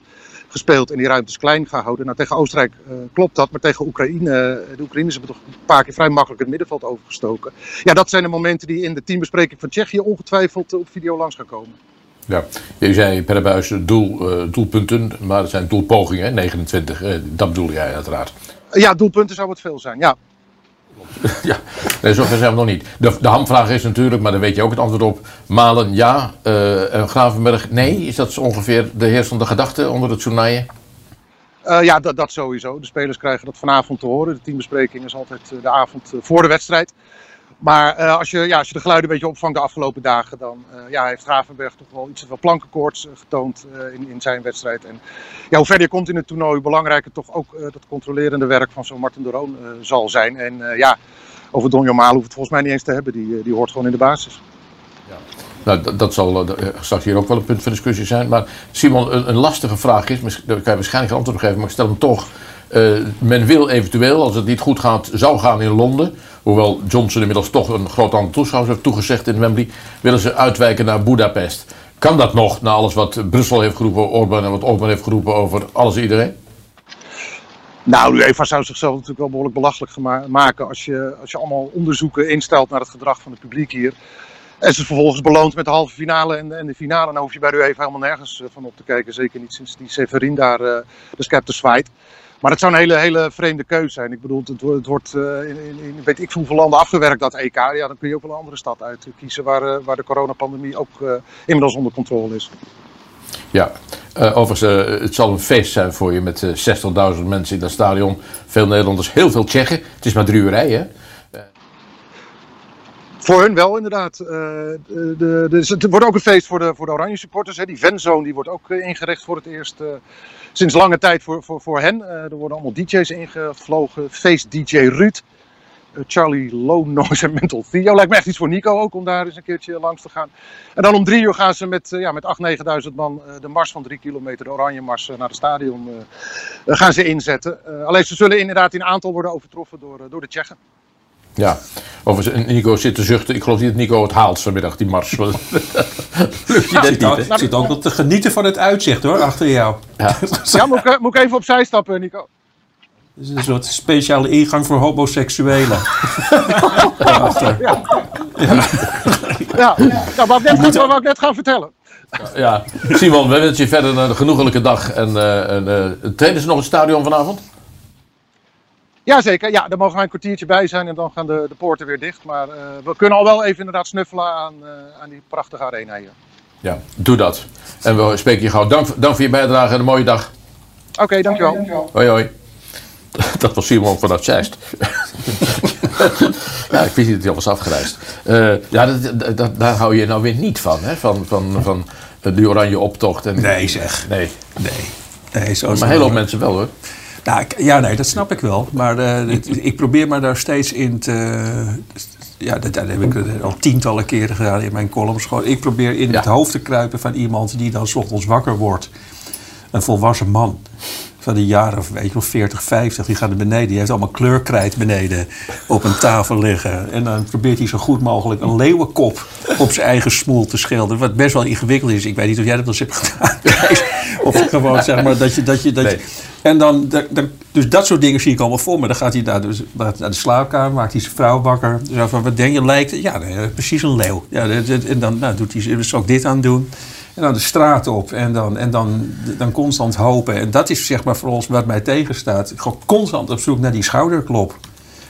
gespeeld en die ruimtes klein gehouden. Nou, tegen Oostenrijk uh, klopt dat, maar tegen Oekraïne, de Oekraïners hebben toch een paar keer vrij makkelijk het middenveld overgestoken. Ja, dat zijn de momenten die in de teambespreking van Tsjechië ongetwijfeld op video langs gaan komen. Ja, je zei per buis doel, uh, doelpunten, maar het zijn doelpogingen, 29, uh, dat bedoel jij uiteraard. Ja, doelpunten zou het veel zijn, ja. ja, nee, zover zijn we nog niet. De, de hamvraag is natuurlijk, maar daar weet je ook het antwoord op. Malen ja, uh, en Gravenberg nee. Is dat ongeveer de heersende gedachte onder het toernooien? Uh, ja, dat, dat sowieso. De spelers krijgen dat vanavond te horen. De teambespreking is altijd de avond voor de wedstrijd. Maar uh, als, je, ja, als je de geluiden een beetje opvangt de afgelopen dagen, dan uh, ja, heeft Gravenberg toch wel iets van plankenkoorts getoond uh, in, in zijn wedstrijd. En ja, hoe verder je komt in het toernooi, hoe belangrijker toch ook dat controlerende werk van zo'n Martin de Roon zal zijn. En ja, over Donjo Maal hoeft het volgens mij niet eens te hebben, die, die hoort gewoon in de basis. Ja. Nou, dat zal straks hier ook wel een punt van discussie zijn. Maar Simon, een, een lastige vraag is, daar kan je waarschijnlijk geen antwoord op geven, maar ik stel hem toch. men wil eventueel, als het niet goed gaat, zou gaan in Londen hoewel Johnson inmiddels toch een groot aantal toeschouwers heeft toegezegd in Wembley, willen ze uitwijken naar Budapest. Kan dat nog, na alles wat Brussel heeft geroepen, Orbán en wat Orbán heeft geroepen over alles en iedereen? Nou, UEFA zou zichzelf natuurlijk wel behoorlijk belachelijk maken als je, als je allemaal onderzoeken instelt naar het gedrag van het publiek hier. En ze vervolgens beloont met de halve finale en, en de finale. Dan hoef je bij UEFA helemaal nergens van op te kijken. Zeker niet sinds die Severin daar uh, de scepter zwaait. Maar het zou een hele, hele vreemde keuze zijn. Ik bedoel, het, het wordt uh, in, in, in, weet ik hoeveel landen afgewerkt, dat EK. Ja, dan kun je ook wel een andere stad uitkiezen waar, uh, waar de coronapandemie ook uh, inmiddels onder controle is. Ja, overigens, het zal een feest zijn voor je met 60.000 mensen in dat stadion. Veel Nederlanders, heel veel Tsjechen. Het is maar drie uur rijden, voor hun wel, inderdaad. Uh, de, de, het wordt ook een feest voor de, voor de Oranje supporters. Hè. Die fanzone die wordt ook uh, ingericht voor het eerst uh, sinds lange tijd voor, voor, voor hen. er worden allemaal DJ's ingevlogen. Feest DJ Ruud. Charlie Low Noise en Mental Theo. Lijkt me echt iets voor Nico ook om daar eens een keertje langs te gaan. En dan om drie uur gaan ze met, ja, met 8.000, 9.000 man de mars van drie kilometer, de Oranje Mars, naar het stadion gaan ze inzetten. alleen ze zullen inderdaad in aantal worden overtroffen door, door de Tsjechen. Ja, overigens, Nico zit te zuchten. Ik geloof niet dat Nico het haalt vanmiddag, die mars. Lukt je ja, dat zit, ook, zit ook te genieten van het uitzicht hoor, achter jou. Ja, ja moet, ik, moet ik even opzij stappen, Nico? Het is een soort speciale ingang voor homoseksuelen. ja. Ja. ja. Nou, wat, ik net, wat ik net gaan vertellen. Ja, Simon, we wensen je verder een genoegelijke dag. En, uh, en uh, trainen ze nog het stadion vanavond? Jazeker, ja, daar mogen wij een kwartiertje bij zijn en dan gaan de, de poorten weer dicht. Maar uh, we kunnen al wel even inderdaad snuffelen aan, uh, aan die prachtige arena hier. Ja, doe dat. En we spreken je gauw. Dank, dank voor je bijdrage en een mooie dag. Oké, okay, dankjewel. Okay, dankjewel. Hoi hoi. Dat was Simon vanuit Zeist. ja, ik wist niet dat hij al was afgereisd. Uh, ja, dat, dat, daar hou je nou weer niet van, hè? Van, van, van de oranje optocht. En, nee zeg. Nee. Nee. nee zo maar een hele hoop mensen wel hoor. Nou, ja, nee, dat snap ik wel. Maar uh, ik probeer me daar steeds in te... Ja, dat, dat heb ik al tientallen keren gedaan in mijn columns. Gewoon, ik probeer in ja. het hoofd te kruipen van iemand die dan s ochtends wakker wordt. Een volwassen man van de jaren weet je, 40, 50, die gaat naar beneden. Die heeft allemaal kleurkrijt beneden op een tafel liggen. En dan probeert hij zo goed mogelijk een leeuwenkop op zijn eigen smoel te schilderen. Wat best wel ingewikkeld is. Ik weet niet of jij dat eens hebt gedaan. of gewoon zeg maar dat je. Dat je, dat nee. En dan, dan, dus dat soort dingen zie ik allemaal voor me. Dan gaat hij naar de, naar de slaapkamer, maakt hij zijn vrouw wakker. Zo van, wat denk je, lijkt Ja, precies een leeuw. Ja, en dan nou, doet hij dus ook dit aan doen. En dan de straat op en dan, en dan, dan constant hopen. En dat is zeg maar voor ons wat mij tegenstaat. Gewoon constant op zoek naar die schouderklop.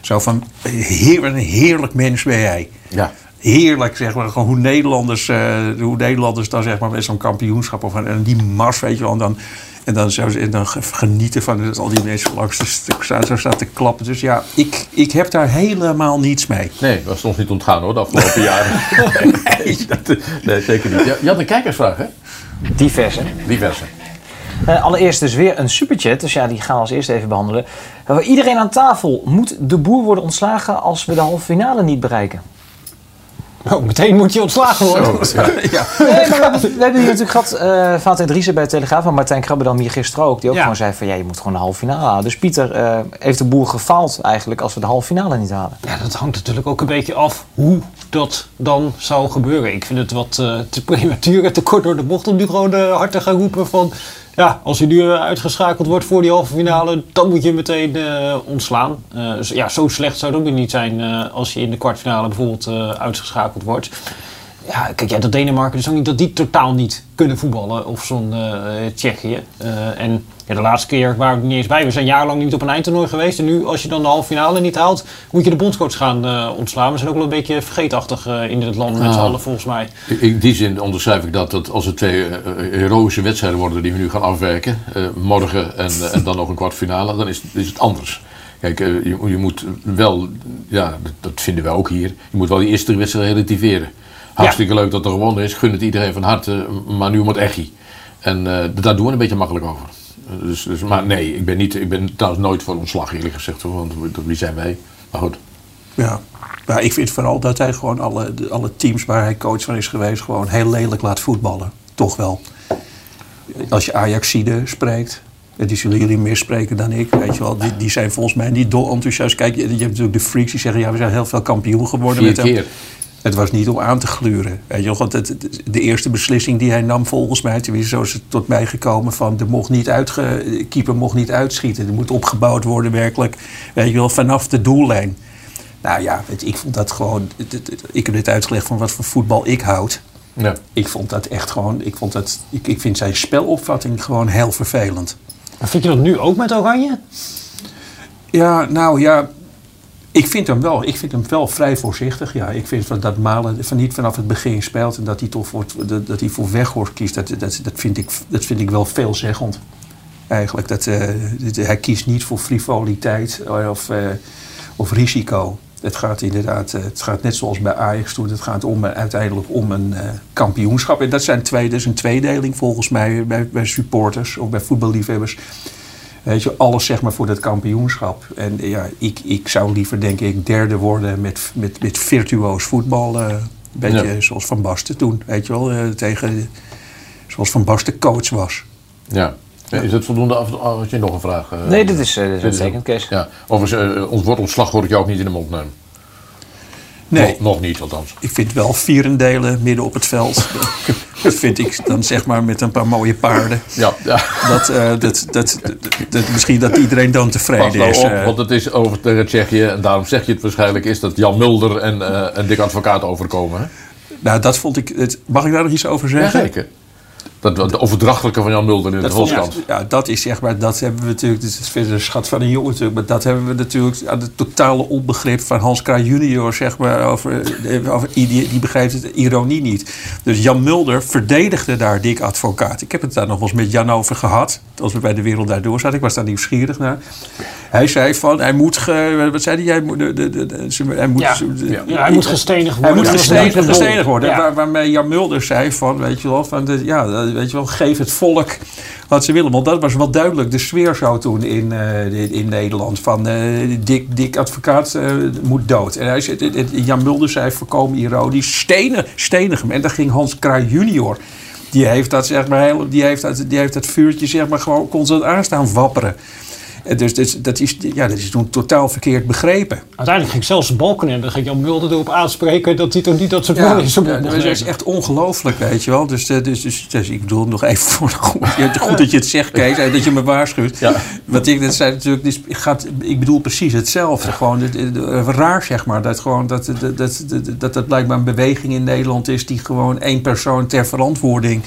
Zo van, heer, een heerlijk mens ben jij. Ja. Heerlijk, zeg maar, gewoon hoe Nederlanders, uh, hoe Nederlanders dan zeg maar met zo'n kampioenschap of en die mars, weet je wel. En dan, en dan, zou ze, en dan genieten van dat al die mensen langs de stuk staan, zo staan te klappen. Dus ja, ik, ik heb daar helemaal niets mee. Nee, dat was ons niet ontgaan hoor, de afgelopen jaren. nee, dat, nee, zeker niet. Je had een kijkersvraag, hè? Diverse. Diverse. Uh, allereerst dus weer een superchat, dus ja, die gaan we als eerste even behandelen. Uh, iedereen aan tafel, moet de boer worden ontslagen als we de halve finale niet bereiken? Oh, meteen moet je ontslagen worden. Zo, ja. Nee, maar we, hebben, we hebben hier natuurlijk gehad, eh Valentijn Driessen bij de Telegraaf, maar Martijn Krabbedam hier gisteren ook, die ook Ja. gewoon zei van ja, je moet gewoon de halve finale halen. Dus Pieter, eh, heeft de boer gefaald eigenlijk als we de halve finale niet halen? Ja, dat hangt natuurlijk ook een beetje af hoe dat dan zou gebeuren. Ik vind het wat eh, te prematuur en te kort door de bocht om nu gewoon eh, hard te gaan roepen van... Ja, als je nu uitgeschakeld wordt voor die halve finale, dan moet je meteen eh, ontslaan. Eh, ja, zo slecht zou het ook niet zijn eh, als je in de kwartfinale bijvoorbeeld uitgeschakeld wordt. Ja, kijk, ja, dat Denemarken is ook niet dat die totaal niet kunnen voetballen. Of zo'n eh, Tsjechië. Eh, en ja, de laatste keer waren we er niet eens bij. We zijn jarenlang niet op een eindtoernooi geweest. En nu, als je dan de halve finale niet haalt, moet je de bondscoach gaan eh, ontslaan. We zijn ook wel een beetje vergeetachtig in dit land met z'n Ah. allen, volgens mij. In die zin onderschrijf ik dat, dat als het twee heroïsche wedstrijden worden die we nu gaan afwerken, morgen en, en dan nog een kwartfinale, dan is, is het anders. Kijk, je, je moet wel, ja, dat, dat vinden wij ook hier, je moet wel die eerste wedstrijd relativeren. Hartstikke leuk dat er gewonnen is, gun het iedereen van harte, maar nu moet Echi. En eh, daar doen we een beetje makkelijk over. Eh, Dus, dus, maar nee, ik ben, niet, ik ben trouwens nooit voor ontslag eerlijk gezegd, hoor, want wie zijn wij? Maar goed. Ja. Maar ik vind vooral dat hij gewoon alle, alle teams waar hij coach van is geweest... gewoon heel lelijk laat voetballen. Toch wel. Als je Ajaxide spreekt... en Die zullen jullie meer spreken dan ik. Weet je wel, die, die zijn volgens mij niet dol enthousiast. Kijk, je, je hebt natuurlijk de freaks die zeggen... ja, we zijn heel veel kampioen geworden Vier met hem. keer. Het was niet om aan te gluren. Weet je want het, de eerste beslissing die hij nam volgens mij... tenminste zo is het tot mij gekomen van... de mocht niet uitge, de keeper mocht niet uitschieten. Er moet opgebouwd worden werkelijk... weet je wel, vanaf de doellijn. Nou ja, weet je, ik vond dat gewoon... het- Ik heb net uitgelegd van wat voor voetbal ik houd. Ja. Ik vond dat echt gewoon... Ik, vond dat, ik, ik vind zijn spelopvatting gewoon heel vervelend. Maar vind je dat nu ook met Oranje? Ja, nou ja, ik vind hem wel, ik vind hem wel vrij voorzichtig. Ja, ik vind dat Malen van niet vanaf het begin speelt en dat hij toch voor, dat, dat hij voor Weghorst kiest, dat, dat, dat, vind ik, dat vind ik wel veelzeggend. Eigenlijk, dat, eh, hij kiest niet voor frivoliteit of, eh, of risico. Het gaat inderdaad, eh, het gaat net zoals bij Ajax toen, het gaat om, eh, uiteindelijk om een eh, kampioenschap. En dat, zijn twee, dat is een tweedeling volgens mij bij, bij supporters of bij voetballiefhebbers. Weet je, alles zeg maar voor dat kampioenschap. En ja, ik, ik zou liever denk ik derde worden met, met, met virtuoos voetbal. eh, een beetje Ja. zoals Van Basten toen, weet je wel. eh, tegen, zoals Van Basten coach was. Ja. Is het voldoende af? Had je nog een vraag? eh? Nee, dit is, eh, dit is uitstekend, Kees. Ja. Overigens, ons woord ontslag hoor ik jou ook niet in de mond nemen. Nee. Nog, nog niet, althans. Ik vind wel vierendelen midden op het veld. dat vind ik dan zeg maar met een paar mooie paarden. Ja, ja. Dat, eh, dat, dat, dat, dat- misschien dat iedereen dan tevreden nou is. op, eh. want het is over tegen Tsjechië. En daarom zeg je het waarschijnlijk. Is dat Jan Mulder en, eh en Dick Advocaat overkomen. Hè? nou, dat vond ik. Het, mag ik daar nog iets over zeggen? zeker. Dat, dat- de overdrachtelijke van Jan Mulder in de Volkskrant. ja, dat is zeg maar, dat hebben we natuurlijk, dit is verder een schat van een jongen natuurlijk, maar dat hebben we natuurlijk aan het totale onbegrip van Hans Kraaij junior, zeg maar, over, eh, over die, die begrijpt het ironie niet. Dus Jan Mulder verdedigde daar Dick Advocaat. Ik heb het daar nog wel eens met Jan over gehad, als we bij de Wereld Daardoor zaten. Ik was daar nieuwsgierig naar. Hij zei van, hij moet, ge, wat zei hij? Hij moet, de, de, de, de- ze- hij moet, Ja. hij moet gestenigd Hij worden. moet Dat is gestenigd, worden. Ja. Waar, waarmee Jan Mulder zei van, weet je wel, van de, ja, dat- weet je wel, geef het volk wat ze willen. Want dat was wel duidelijk de sfeer zo toen in, eh, in, Nederland. Van eh Dick, Dick Advocaat eh, moet dood. En hij Jan Mulder zei voorkomen ironisch, stenen, stenig hem. En dan ging Hans Kraai junior. Die heeft dat, zeg maar, heel, die heeft dat, die heeft dat vuurtje zeg maar, gewoon constant aanstaan wapperen. Dus, dus dat, is, ja, dat is toen totaal verkeerd begrepen. Uiteindelijk ging zelfs Balken en dan ging Jan Mulder erop aanspreken dat hij toch niet dat soort ja, mocht dat is echt ongelooflijk, weet je wel. Dus, eh, dus, dus, dus ik bedoel nog even voor de goed, goed dat je het zegt, Kees, en dat je me waarschuwt. Want ik, dat zei natuurlijk, dus gaat, ik bedoel precies hetzelfde. Gewoon het, het, het, raar, zeg maar, dat, gewoon, dat, dat, dat, dat, dat blijkbaar een beweging in Nederland is die gewoon één persoon ter verantwoording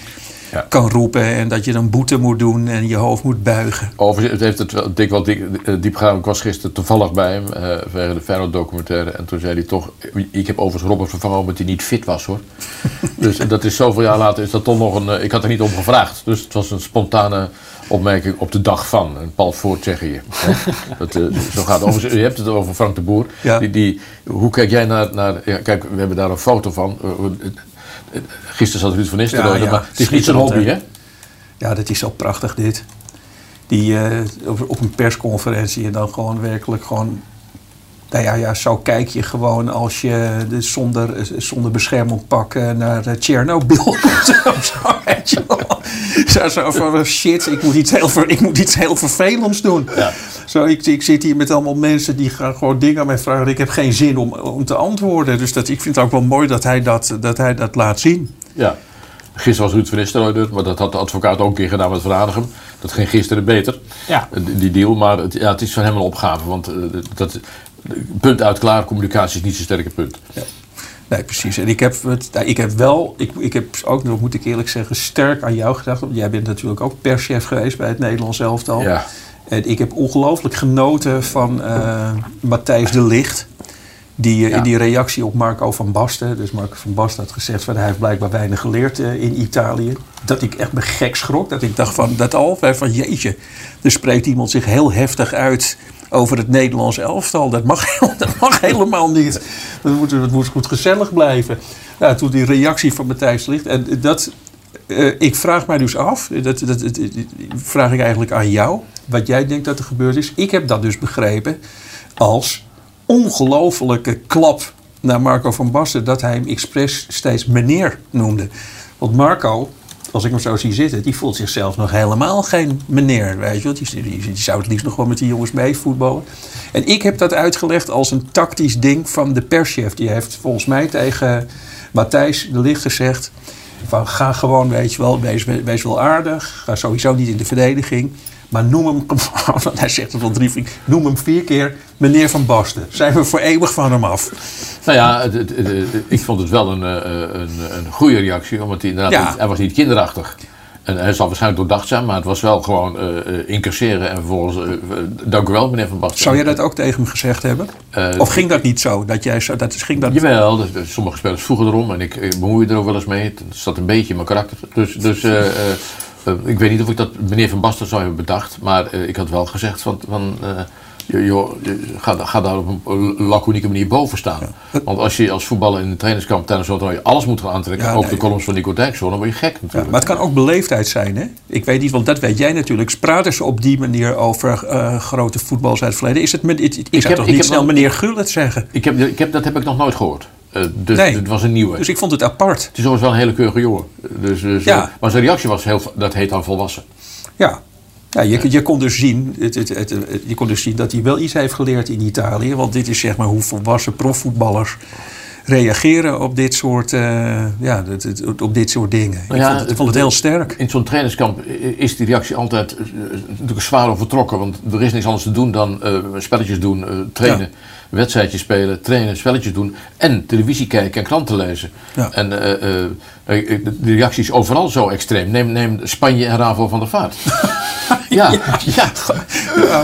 kan roepen. En dat je dan boete moet doen en je hoofd moet buigen. Overigens het heeft het wel dik wel dik, eh, diep gegaan. Ik was gisteren toevallig bij hem eh vanwege de Feyenoord documentaire. En toen zei hij toch... Ik heb overigens Robert vervangen omdat hij niet fit was hoor. dus dat is zoveel jaar later is dat toch nog een... eh, Ik had er niet om gevraagd. Dus het was een spontane opmerking op de dag van. Een pal voor dat, eh, zo gaat het. Overigens, je hebt het over Frank de Boer. Die, die, hoe kijk jij naar... naar ja, kijk, we hebben daar een foto van. Gisteren zat Ruud van Nistelrooy. er, maar het is niet zijn hobby hè? Ja, dat is zo prachtig dit. Die eh, op, op een persconferentie en dan gewoon werkelijk gewoon Nou ja, ja, zo kijk je gewoon als je de zonder, zonder beschermend pak eh, naar eh, Tsjernobyl. zo, zo, weet je wel. Zo, zo van shit, ik moet iets heel, ver- ik moet iets heel vervelends doen. Zo, ik, ik zit hier met allemaal mensen die gaan gewoon dingen aan mij vragen. Ik heb geen zin om, om te antwoorden. Dus dat, ik vind het ook wel mooi dat hij dat, dat, hij dat laat zien. Ja. Gisteren was Ruud van Nistelrooy er, maar dat had de advocaat ook een keer gedaan met Van. Dat ging gisteren beter, Ja. die- deal. Maar het, ja, het is van hem een opgave, want eh, dat, punt uit klaar, communicatie is niet zo'n sterke punt. Nee, precies. En ik heb, het, nou, ik heb wel, ik, ik heb ook nog, moet ik eerlijk zeggen, sterk aan jou gedacht. Want jij bent natuurlijk ook perschef geweest bij het Nederlands elftal. Ja. En ik heb ongelooflijk genoten van eh, Matthijs de Licht. Die eh, in die reactie op Marco van Basten. Dus Marco van Basten had gezegd van hij heeft blijkbaar weinig geleerd eh, in Italië. Dat ik echt me gek schrok. Dat ik dacht van dat al. Van jeetje, er spreekt iemand zich heel heftig uit over het Nederlands elftal. Dat mag, helemaal niet. Dat moet, goed gezellig blijven. Nou, toen die reactie van Matthijs Licht. En dat, eh, ik vraag mij dus af, dat, dat, dat, dat vraag ik eigenlijk aan jou, wat jij denkt dat er gebeurd is. Ik heb dat dus begrepen als ongelofelijke klap naar Marco van Basten dat hij hem expres steeds meneer noemde. Want Marco, als ik hem zo zie zitten, die voelt zichzelf nog helemaal geen meneer. Weet je? Die, die, zou het liefst nog wel met die jongens mee voetballen. En ik heb dat uitgelegd als een tactisch ding van de perschef. Die heeft volgens mij tegen Matthijs de Licht gezegd. Van ga gewoon, weet je wel, wees wel aardig. Ga sowieso niet in de verdediging. Maar noem hem, want hij zegt het al drie, noem hem vier keer meneer Van Basten. Zijn we voor eeuwig van hem af. Nou ja, het, het- het- het- ik vond het wel een, eh, een, een goede reactie, omdat hij inderdaad Ja. niet- hij was niet kinderachtig. En hij zal waarschijnlijk doordacht zijn, maar het was wel gewoon eh, incasseren en vervolgens, eh, dank u wel meneer Van Basten. Zou jij dat ook tegen hem gezegd hebben? Of ging dat niet zo? Dat jij dat, ging dat... Jawel, dus sommige spelers vroegen erom en ik, ik bemoei er ook wel eens mee. Het zat een beetje in mijn karakter. Dus, dus ik weet niet of ik dat meneer Van Basten zou hebben bedacht, maar eh, ik had wel gezegd van, van eh, je- ga, ga daar op een laconieke manier boven staan. Want als je als voetballer in de trainingskamp tijdens zo'n toernooi alles moet gaan aantrekken, Ja, ook nee. de columns van Nico Dijkshoorn, dan word je gek Ja, natuurlijk. maar het kan ook beleefdheid zijn, hè? Ik weet niet, want dat weet jij natuurlijk. Praten ze op die manier over eh, grote voetballers uit het verleden? Is het, met- ik, ik, zou heb- toch niet snel meneer Gullit zeggen? Ik heb, ik heb, dat heb ik nog nooit gehoord. Eh, dus Nee. het was een nieuwe. Dus ik vond het apart. Het is overigens wel een hele keurige jongen. Dus, dus, Ja. eh, maar zijn reactie was heel, dat heet dan volwassen. Ja. Ja, je, je, kon dus zien, het, het, het, het- je kon dus zien dat hij wel iets heeft geleerd in Italië. Want dit is zeg maar hoe volwassen profvoetballers reageren op dit soort, eh, ja, op dit soort dingen. Nou ik, ja, vond, het- ik vond het heel sterk. In zo'n trainingskamp is die reactie altijd eh, natuurlijk zwaar overtrokken. Want er is niks anders te doen dan eh, spelletjes doen, eh, wedstrijdjes spelen, trainen, spelletjes doen. En televisie kijken en kranten lezen. Ja. En eh, eh, eh, de de reactie is overal zo extreem. Neem, neem Spanje en Ravo van der Vaart. ja, ja. Ja,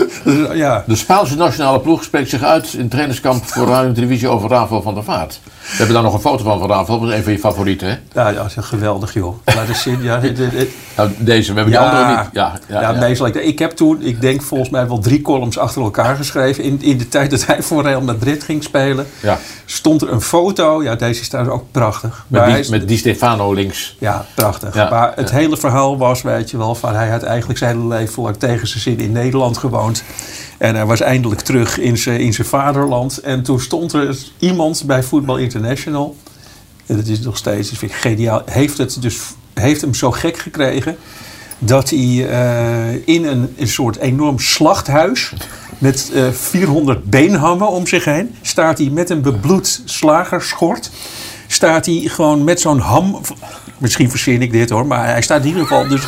ja. De Spaanse nationale ploeg spreekt zich uit in trainingskamp voor radio en televisie over Ravo van der Vaart. We hebben daar nog een foto van van Ravo, dat is een van je favorieten, hè? Ja, ja, dat is geweldig joh. Laat eens zien. Ja, dit- dit- dit- Nou, deze, we hebben die andere niet. Ja, ja, ja, ja. meestal. Ik heb toen, ik denk volgens mij wel drie columns achter elkaar geschreven. In, in de tijd dat hij voor Real Madrid ging spelen, Ja. stond er een foto. Ja, deze is trouwens ook prachtig. Met, die, is- met Di Stefano links. Ja, prachtig. Ja, maar het ja. hele verhaal was, weet je wel, van hij had eigenlijk zijn hele leven lang tegen zijn zin in Nederland gewoond. En hij was eindelijk terug in zijn, in zijn vaderland. En toen stond er iemand bij Football International. En dat is nog steeds, dat vind geniaal. Heeft, het dus, heeft hem zo gek gekregen dat hij eh, in een, een soort enorm slachthuis met eh 400 beenhammen om zich heen staat hij met een bebloed slagerschort. Staat hij gewoon met zo'n ham. Misschien verzin ik dit hoor, maar hij staat in ieder geval. Dus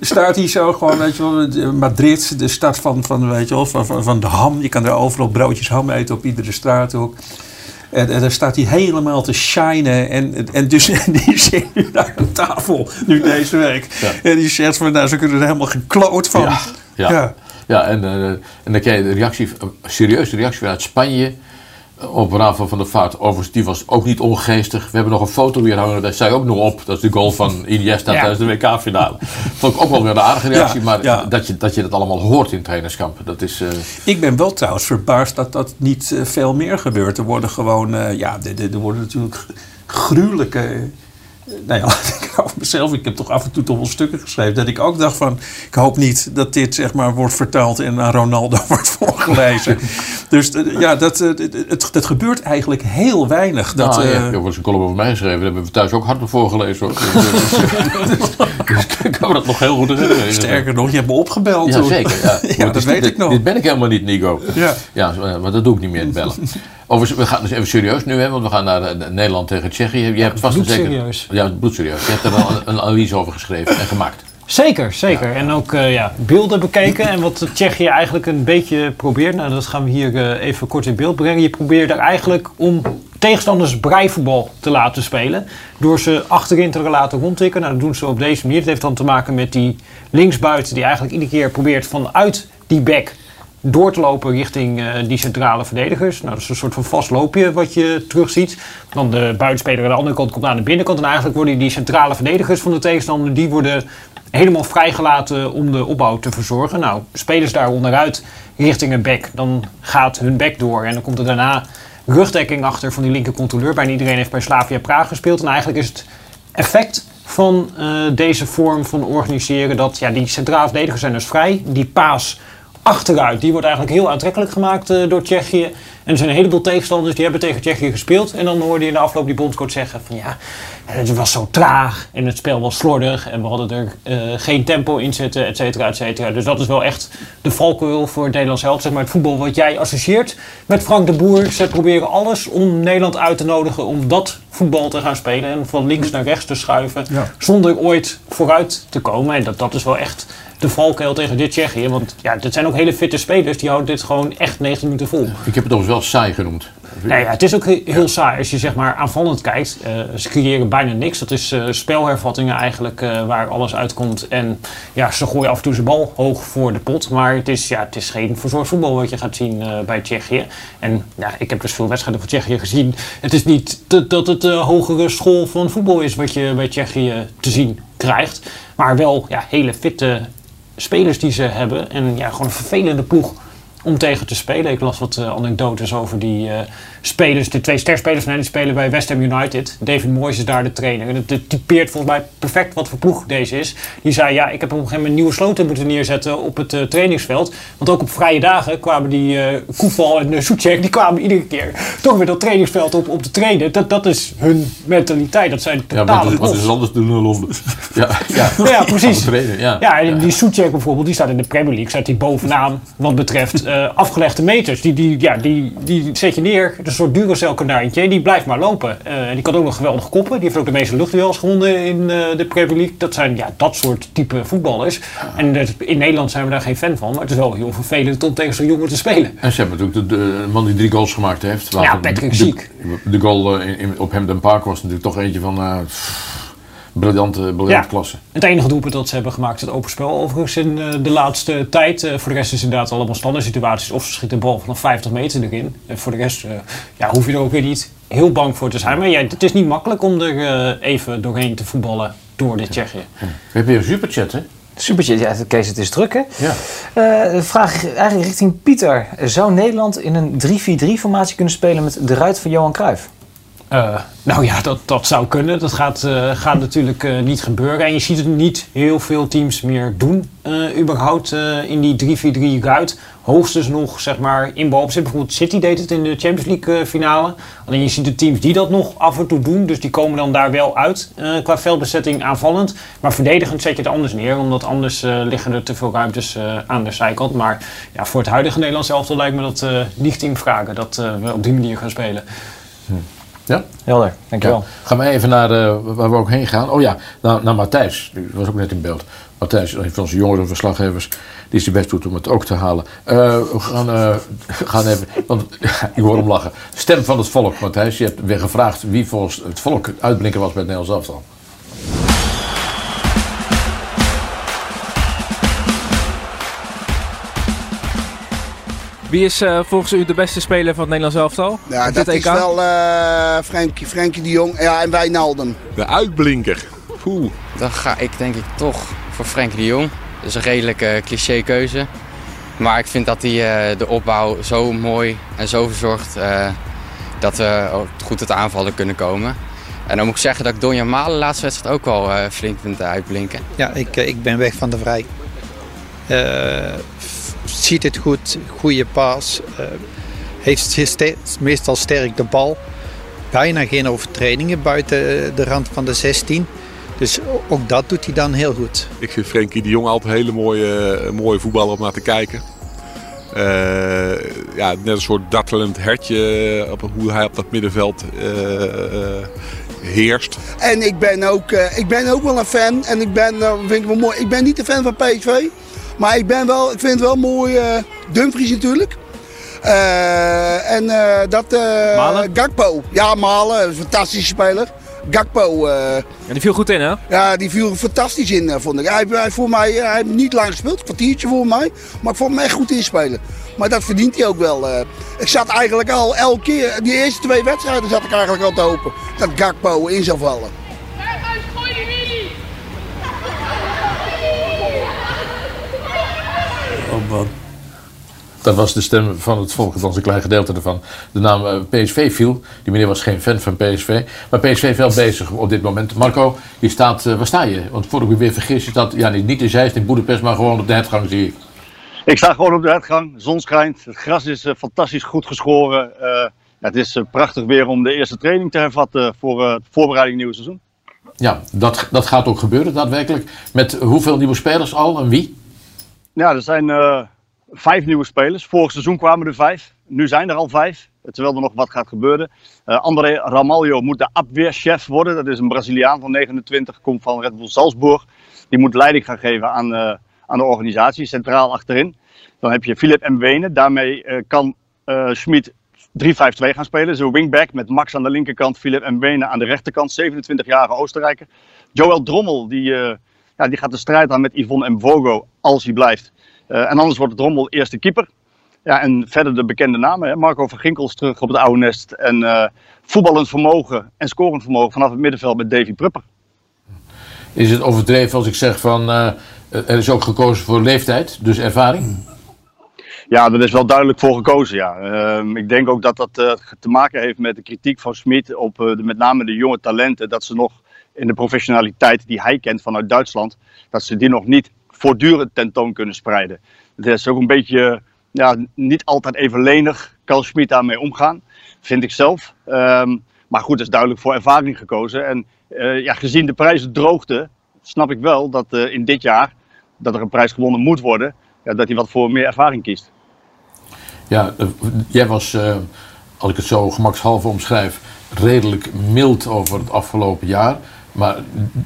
staat hij zo gewoon, weet je wel, de- Madrid, de stad van, van, weet je wel, van, van, van de ham. Je kan er overal broodjes ham eten op iedere straathoek. En, en daar staat hij helemaal te shinen. En, en dus die zit nu daar aan tafel, nu deze week. En die zegt van, nou, ze kunnen er helemaal geen kloot van. Ja, ja. ja. en, eh, en dan krijg je de reactie, een serieuze reactie vanuit Spanje op Rafa van der Vaart. Overigens, die was ook niet ongeestig. We hebben nog een foto hier hangen, daar je ook nog op. Dat is de goal van Iniesta Ja. tijdens de WK-finale. Vond ik ook wel weer een aardige reactie, Ja, maar ja. Dat, je, dat je dat allemaal hoort in trainerskampen, dat is... eh, Ik ben wel trouwens verbaasd dat dat niet eh, veel meer gebeurt. Er worden gewoon, eh, ja, er, er- worden natuurlijk gruwelijke nou ja, ik over mezelf, ik heb toch af en toe toch wel stukken geschreven. Dat ik ook dacht van, ik hoop niet dat dit zeg maar wordt vertaald en aan Ronaldo wordt voorgelezen. dus eh, ja, dat, eh, het, het gebeurt eigenlijk heel weinig. Dat, nou, ja, eh, eens een column over mij geschreven. Dat hebben we thuis ook hard voorgelezen. Hoor. dus ik kan me dat nog heel goed herinneren. Sterker nog, je hebt me opgebeld. Ja, zeker. Ja. Dat dit- weet ik nog. Dit ben ik helemaal niet, Nico. Ja. ja, maar dat doe ik niet meer, het bellen. Overigens, we gaan dus even serieus nu, hè, want we gaan naar eh, Nederland tegen Tsjechië. Je hebt vast zeker... bloedserieus. Ja, bloedserieus. Je hebt er al een, een analyse over geschreven en gemaakt. Zeker, zeker. En ook eh, ja, beelden bekeken. En wat Tsjechië eigenlijk een beetje probeert, nou dat gaan we hier eh, even kort in beeld brengen. Je probeert er eigenlijk om tegenstanders breivoetbal te laten spelen. Door ze achterin te laten rondtikken. Nou, dat doen ze op deze manier. Het heeft dan te maken met die linksbuiten die eigenlijk iedere keer probeert vanuit die back door te lopen richting eh, die centrale verdedigers. Nou, dat is een soort van vast loopje wat je terugziet. Dan de buitenspeler aan de andere kant komt aan de binnenkant. En eigenlijk worden die centrale verdedigers van de tegenstander... die worden helemaal vrijgelaten om de opbouw te verzorgen. Nou, spelers daar onderuit richting een back. Dan gaat hun back door. En dan komt er daarna rugdekking achter van die linker controleur. Bijna iedereen heeft bij Slavia Praag gespeeld. En eigenlijk is het effect van eh, deze vorm van organiseren... dat ja, die centrale verdedigers zijn dus vrij. Die paas achteruit, die wordt eigenlijk heel aantrekkelijk gemaakt eh, door Tsjechië. En er zijn een heleboel tegenstanders die hebben tegen Tsjechië gespeeld. En dan hoorde je in de afloop die bondscoach zeggen van ja, het was zo traag en het spel was slordig. En we hadden er eh, geen tempo in zitten, et cetera, et cetera. Dus dat is wel echt de valkuil voor het Nederlands helft. Zeg maar het voetbal wat jij associeert met Frank de Boer. Ze proberen alles om Nederland uit te nodigen om dat voetbal te gaan spelen. En van links naar rechts te schuiven. Ja. Zonder ooit vooruit te komen. En dat, dat is wel echt de valkuil tegen dit Tsjechië. Want ja, dit zijn ook hele fitte spelers. Die houden dit gewoon echt 90 minuten vol. Ik heb het overigens wel saai genoemd. Nee, ja, het is ook he- heel saai als je zeg maar aanvallend kijkt. Eh, ze creëren bijna niks. Dat is eh, spelhervattingen eigenlijk eh, waar alles uitkomt. En ja, ze gooien af en toe zijn bal hoog voor de pot. Maar het is, ja, het is geen verzorgd voetbal wat je gaat zien bij Tsjechië. En ja, ik heb dus veel wedstrijden van Tsjechië gezien. Het is niet dat het de hogere school van voetbal is wat je bij Tsjechië te zien krijgt. Maar wel ja, hele fitte spelers die ze hebben. En ja, gewoon een vervelende ploeg om tegen te spelen. Ik las wat eh, anekdotes over die eh, spelers, de twee sterspelers van hen, die spelen bij West Ham United. David Moyes is daar de trainer. En het, typeert volgens mij perfect wat voor ploeg deze is. Die zei, ja, ik heb op een gegeven moment nieuwe sloten moeten neerzetten op het eh, trainingsveld. Want ook op vrije dagen kwamen die eh Koeval en uh, Soetjek, die kwamen iedere keer toch weer dat trainingsveld op, op te trainen. Dat, dat is hun mentaliteit. Dat zijn Ja, totale wat, wat is anders doen in Londen? Ja, ja. Ja, precies. Trainen, ja. Ja, en die Soetjek bijvoorbeeld, die staat in de Premier League, staat die bovenaan wat betreft eh, afgelegde meters. Die, die, ja, die, die zet je neer, een soort Duracell konijntje, die blijft maar lopen. Eh, en die kan ook nog geweldig koppen. Die heeft ook de meeste luchtduels gewonnen in eh, de Premier League. Dat zijn ja, dat soort type voetballers. En in Nederland zijn we daar geen fan van, maar het is wel heel vervelend om tegen zo'n jongen te spelen. En ze hebben natuurlijk de, de man die drie goals gemaakt heeft. Ja, Patrick de, Schiek. De, de goal in, in- op Hampden Park was natuurlijk toch eentje van pff, briljante, briljante Ja. klasse. Het enige doelpunt dat ze hebben gemaakt is het open spel overigens in eh, de laatste tijd. Eh, voor de rest is het inderdaad allemaal standaard situaties. Of ze schieten de bal vanaf 50 meter erin. En voor de rest eh, ja, hoef je er ook weer niet heel bang voor te zijn. Maar ja, het is niet makkelijk om er eh, even doorheen te voetballen door dit Tsjechië. We hebben hier een superchat, hè? Superchat, ja, Kees, het is druk hè? Ja. Eh, de vraag eigenlijk richting Pieter. Zou Nederland in een 3-4-3 formatie kunnen spelen met de ruit van Johan Cruijff? Eh, nou ja, dat, dat zou kunnen. Dat gaat, eh, gaat natuurlijk eh, niet gebeuren. En je ziet het niet heel veel teams meer doen, überhaupt in die 3-4-3 ruit. Hoogstens nog, zeg maar, in balbezit. Bijvoorbeeld City deed het in de Champions League finale. Alleen je ziet de teams die dat nog af en toe doen. Dus die komen dan daar wel uit qua veldbezetting aanvallend. Maar verdedigend zet je het anders neer. Omdat anders liggen er te veel ruimtes aan de zijkant. Maar ja, voor het huidige Nederlands elftal lijkt me dat niet in vragen. Dat we op die manier gaan spelen. Ja? Helder, dankjewel. Ja. Gaan wij even naar eh, waar we ook heen gaan. Oh ja, naar, naar Matthijs. Die was ook net in beeld. Matthijs, een van onze jongere verslaggevers, die zijn best doet om het ook te halen. Eh, we gaan, eh, gaan even, want ik hoor hem lachen. Stem van het volk, Matthijs. Je hebt weer gevraagd wie volgens het volk het uitblinken was bij het Nederlands elftal. Wie is eh, volgens u de beste speler van het Nederlands elftal? Ja, Op dat is wel eh Frenkie, Frenkie de Jong ja, en Wijnaldum. De uitblinker. Oeh. Dan ga ik denk ik toch voor Frenkie de Jong. Dat is een redelijke cliché keuze. Maar ik vind dat hij eh, de opbouw zo mooi en zo verzorgt eh, dat we goed tot aanvallen kunnen komen. En dan moet ik zeggen dat ik Donjan Malen de laatste wedstrijd ook wel eh, flink vind uitblinken. Ja, ik, eh, ik ben weg van de vrij. Eh, ziet het goed, goede paas. eh, heeft meestal sterk de bal. Bijna geen overtredingen buiten de rand van de 16. Dus ook dat doet hij dan heel goed. Ik vind Frenkie de Jong altijd een hele mooie, eh, mooie voetballer om naar te kijken. Eh, ja, net een soort dartelend hertje op hoe hij op dat middenveld eh, eh, heerst. En ik ben ook, eh, ik ben ook wel een fan. En ik ben, eh, vind ik wel mooi. Ik ben niet een fan van PSV. Maar ik, ben wel, ik vind het wel mooi. eh Dumfries natuurlijk. Eh, en eh, dat. Malen? Gakpo. Ja, Malen. Een fantastische speler. Gakpo. Ja, die viel goed in, hè? ja, die viel fantastisch in, vond ik. Hij, hij, voor mij, hij heeft niet lang gespeeld, een kwartiertje voor mij. Maar ik vond hem echt goed inspelen. Maar dat verdient hij ook wel. ik zat eigenlijk al elke keer, die eerste twee wedstrijden zat ik eigenlijk al te hopen. Dat Gakpo in zou vallen. Dat was de stem van het volk, althans een klein gedeelte ervan. De naam eh, PSV viel. Die meneer was geen fan van PSV. Maar PSV is wel bezig op dit moment. Marco, je staat, eh, waar sta je? Want voordat ik me weer vergis, je staat ja, niet, in Zeist, in Boedapest, maar gewoon op de hertgang zie ik. Ik sta gewoon op de uitgang. Zon schijnt. Het gras is eh, fantastisch goed geschoren. Het is prachtig weer om de eerste training te hervatten voor de voorbereiding nieuwe seizoen. Ja, dat, dat gaat ook gebeuren daadwerkelijk. Met hoeveel nieuwe spelers al en wie? Ja, er zijn eh, vijf nieuwe spelers. Vorig seizoen kwamen er vijf. Nu zijn er al vijf. Terwijl er nog wat gaat gebeuren. Eh, André Ramalho moet de abweerchef worden. Dat is een Braziliaan van 29. Komt van Red Bull Salzburg. Die moet leiding gaan geven aan, eh, aan de organisatie. Centraal achterin. Dan heb je Philip Mwene. Daarmee eh, kan Schmid 3-5-2 gaan spelen. Zo'n wingback met Max aan de linkerkant. Philip Mwene aan de rechterkant. 27-jarige Oostenrijker. Joel Drommel. Die, ja, die gaat de strijd aan met Yvonne Mvogo. Als hij blijft. Eh, en anders wordt Drommel eerste keeper. Ja, en verder de bekende namen. Hè. Marco van Ginkel is terug op het oude nest. En eh, voetballend vermogen en scorend vermogen vanaf het middenveld met Davy Prupper. Is het overdreven als ik zeg van eh, er is ook gekozen voor leeftijd, dus ervaring? Ja, daar is wel duidelijk voor gekozen. Ja. Ehm, ik denk ook dat dat te maken heeft met de kritiek van Smit op de, met name de jonge talenten. Dat ze nog in de professionaliteit die hij kent vanuit Duitsland, dat ze die nog niet voortdurend tentoon kunnen spreiden. Het is ook een beetje ja, niet altijd even lenig kan Smit daarmee omgaan, vind ik zelf. Ehm, maar goed, is duidelijk voor ervaring gekozen. En eh, ja, gezien de prijzendroogte, snap ik wel dat eh, in dit jaar dat er een prijs gewonnen moet worden, ja, dat hij wat voor meer ervaring kiest. Ja, eh, jij was, als ik het zo gemakshalve omschrijf, redelijk mild over het afgelopen jaar. Maar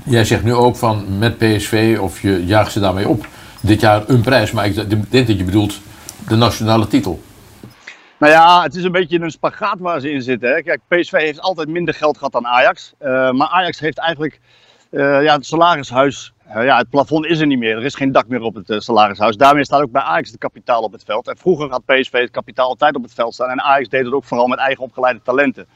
jij zegt nu ook van met PSV of je jaagt ze daarmee op. Dit jaar een prijs, maar ik denk dat je bedoelt de nationale titel. Nou ja, het is een beetje een spagaat waar ze in zitten. Hè. Kijk, PSV heeft altijd minder geld gehad dan Ajax. Eh, maar Ajax heeft eigenlijk eh, ja, het salarishuis. eh, ja, het plafond is er niet meer. Er is geen dak meer op het salarishuis. Daarmee staat ook bij Ajax het kapitaal op het veld. En vroeger had PSV het kapitaal altijd op het veld staan. En Ajax deed het ook vooral met eigen opgeleide talenten.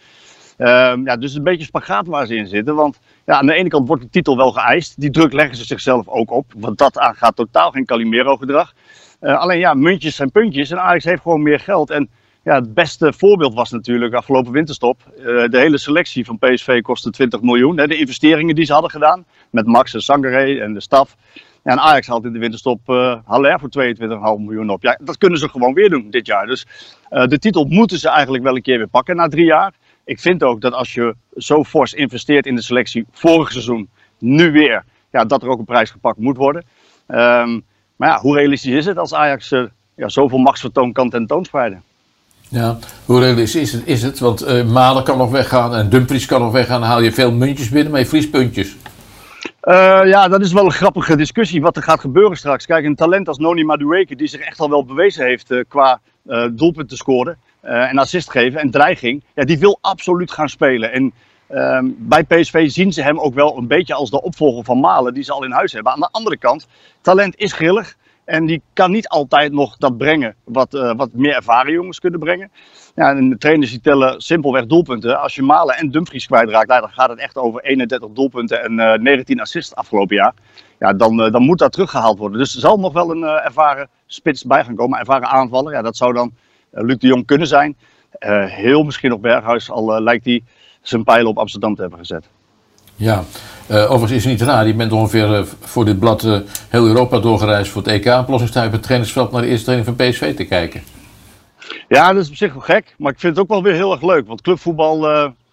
Ehm, ja, dus een beetje spagaat waar ze in zitten. Want ja, aan de ene kant wordt de titel wel geëist. Die druk leggen ze zichzelf ook op. Want dat aangaat totaal geen Calimero-gedrag. Eh, alleen ja, muntjes zijn puntjes. En Ajax heeft gewoon meer geld. En ja, het beste voorbeeld was natuurlijk afgelopen winterstop. Eh, de hele selectie van PSV kostte 20 miljoen. Hè, de investeringen die ze hadden gedaan. Met Max en Sangaré en de staf. En Ajax haalt in de winterstop uh, Haller voor 22,5 miljoen op. Ja, dat kunnen ze gewoon weer doen dit jaar. Dus de titel moeten ze eigenlijk wel een keer weer pakken na drie jaar. Ik vind ook dat als je zo fors investeert in de selectie vorig seizoen, nu weer, ja, dat er ook een prijs gepakt moet worden. Um, maar ja, hoe realistisch is het als Ajax uh, ja, zoveel machtsvertoon kan tentoonspreiden? Ja, hoe realistisch is het? Is het? Want uh, Malen kan nog weggaan en Dumfries kan nog weggaan. Dan haal je veel muntjes binnen, maar je verliest puntjes. Uh, ja, dat is wel een grappige discussie wat er gaat gebeuren straks. Kijk, een talent als Noni Madueke, die zich echt al wel bewezen heeft uh, qua doelpunten scoren en assist geven en dreiging, ja, die wil absoluut gaan spelen. En ehm, bij PSV zien ze hem ook wel een beetje als de opvolger van Malen, die ze al in huis hebben. Aan de andere kant, talent is grillig. En die kan niet altijd nog dat brengen wat, uh, wat meer ervaren jongens kunnen brengen. Ja, en de trainers die tellen simpelweg doelpunten. Als je Malen en Dumfries kwijtraakt, dan gaat het echt over 31 doelpunten en uh, 19 assists afgelopen jaar. Ja, dan, dan moet dat teruggehaald worden. Dus er zal nog wel een ervaren spits bij gaan komen, ervaren aanvaller. Ja, dat zou dan Luc de Jong kunnen zijn. heel misschien nog Berghuis, al lijkt hij zijn pijlen op Amsterdam te hebben gezet. Ja, uh, overigens is het niet raar. Je bent ongeveer uh, voor dit blad uh, heel Europa doorgereisd voor het EK. Plots sta je op het trainingsveld naar de eerste training van PSV te kijken. Ja, dat is op zich wel gek. Maar ik vind het ook wel weer heel erg leuk. Want clubvoetbal,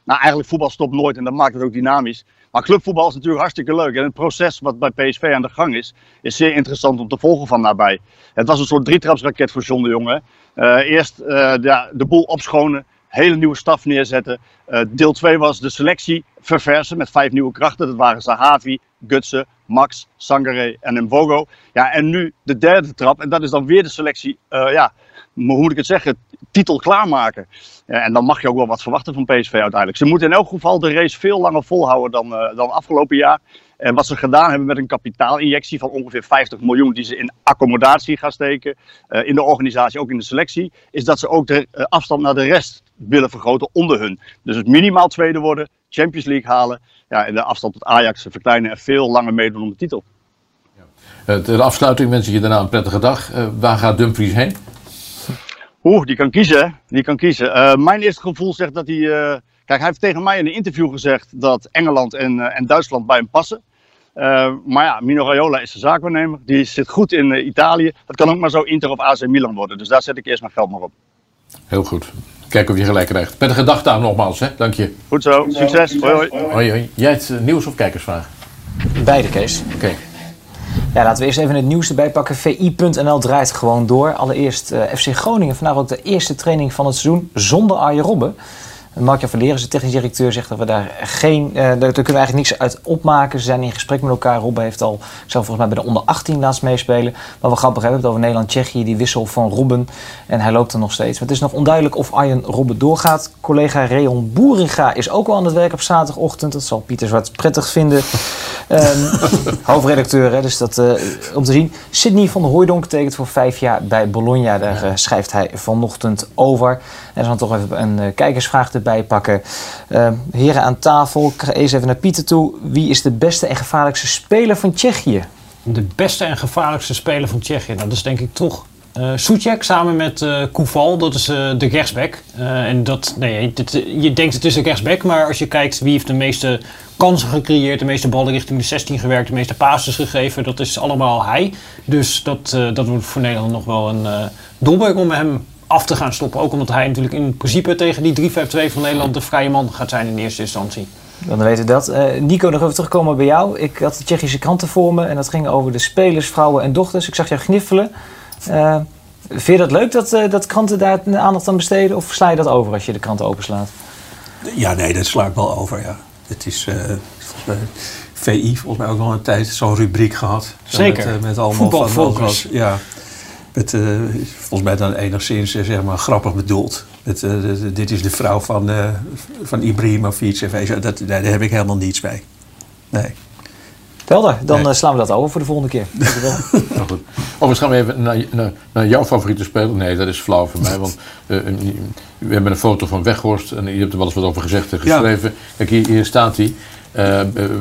nou eigenlijk voetbal stopt nooit en dat maakt het ook dynamisch. Maar clubvoetbal is natuurlijk hartstikke leuk. En het proces wat bij PSV aan de gang is, is zeer interessant om te volgen van nabij. Het was een soort drietrapsraket voor John de Jonge. Eerst de, de boel opschonen, hele nieuwe staf neerzetten. deel 2 was de selectie verversen met vijf nieuwe krachten. Dat waren Zahavi, Gutsen, Max, Sangare en Mvogo. Ja, en nu de derde trap. En dat is dan weer de selectie, uh, ja, hoe moet ik het zeggen, titel klaarmaken. En dan mag je ook wel wat verwachten van PSV uiteindelijk. Ze moeten in elk geval de race veel langer volhouden dan, uh, dan afgelopen jaar. En wat ze gedaan hebben met een kapitaalinjectie van ongeveer 50 miljoen die ze in accommodatie gaan steken, uh, in de organisatie, ook in de selectie, is dat ze ook de afstand naar de rest willen vergroten onder hun. Dus het minimaal tweede worden, Champions League halen. Ja, en de afstand tot Ajax verkleinen en veel langer meedoen om de titel. Ja. De afsluiting wens ik je daarna een prettige dag. Uh, waar gaat Dumfries heen? Oeh, die kan kiezen. Die kan kiezen. Uh, mijn eerste gevoel zegt dat hij. Uh, kijk, hij heeft tegen mij in een interview gezegd dat Engeland en, en Duitsland bij hem passen. maar ja, Mino Raiola is de zaakwaarnemer. Die zit goed in Italië. Dat kan ook maar zo Inter of AC Milan worden. Dus daar zet ik eerst mijn geld maar op. Heel goed. Kijken of je gelijk krijgt. Met een gedachte aan nogmaals, hè? Dank je. Goed zo, succes. Hoi hoi. hoi, hoi. Jij het uh, nieuws of kijkersvraag? Beide, Kees. Oké. Okay. Ja, laten we eerst even het nieuwste bijpakken. VI.nl draait gewoon door. Allereerst uh, FC Groningen. Vandaag ook de eerste training van het seizoen zonder Arjen Robben. Mark-Jan Verleer, de technisch directeur, zegt dat we daar geen. Uh, daar, kunnen we eigenlijk niks uit opmaken. Ze zijn in gesprek met elkaar. Robben heeft al zelf volgens mij bij de onder 18 laatst meespelen. Maar wel grappig, we hebben het over Nederland-Tsjechië, die wissel van Robben. En hij loopt er nog steeds. Maar het is nog onduidelijk of Arjen Robben doorgaat. Collega Reon Boeringa is ook al aan het werk op zaterdagochtend. Dat zal Pieter Zwart prettig vinden. um, hoofdredacteur, hè, dus dat uh, om te zien. Sidney van der Hooijdonk tekent voor vijf jaar bij Bologna. Daar uh, schrijft hij vanochtend over. En dan toch even een kijkersvraag erbij pakken. Uh, heren aan tafel, ik ga eens even naar Pieter toe. Wie is de beste en gevaarlijkste speler van Tsjechië? De beste en gevaarlijkste speler van Tsjechië? Nou, dat is denk ik toch uh, samen met uh, Koeval, dat is uh, de rechtsback. en dat, nee, dit, je denkt het is een rechtsback, maar als je kijkt wie heeft de meeste kansen gecreëerd, de meeste ballen richting de 16 gewerkt, de meeste passes gegeven, dat is allemaal hij. Dus dat, dat wordt voor Nederland nog wel een doelbreuk om hem af te gaan stoppen. Ook omdat hij natuurlijk in principe tegen die 3-5-2 van Nederland de vrije man gaat zijn in eerste instantie. Dan weten we dat. Uh, Nico, nog even terugkomen bij jou. Ik had de Tsjechische kranten voor me en dat ging over de spelers, vrouwen en dochters. Ik zag jou gniffelen. Uh, vind je dat leuk dat, uh, dat kranten daar aandacht aan besteden of sla je dat over als je de kranten openslaat? Ja, nee, dat sla ik wel over, ja. Het is volgens mij... VI volgens mij ook wel een tijd zo'n rubriek gehad. Zeker. Met, met allemaal Voetbalfocus. Van, ja, het, uh, volgens mij dan enigszins uh, zeg maar, grappig bedoeld. Het, uh, dit is de vrouw van, van Ibrahimovic. Dat, daar heb ik helemaal niets bij. Nee. Helder, dan nee. slaan we dat over voor de volgende keer. nou goed. Overigens gaan we even naar, naar, naar, jouw favoriete speler. Nee, dat is flauw voor mij. Want we hebben een foto van Weghorst. En je hebt er wel eens wat over gezegd en geschreven. Ja. Kijk, hier, hier staat hij.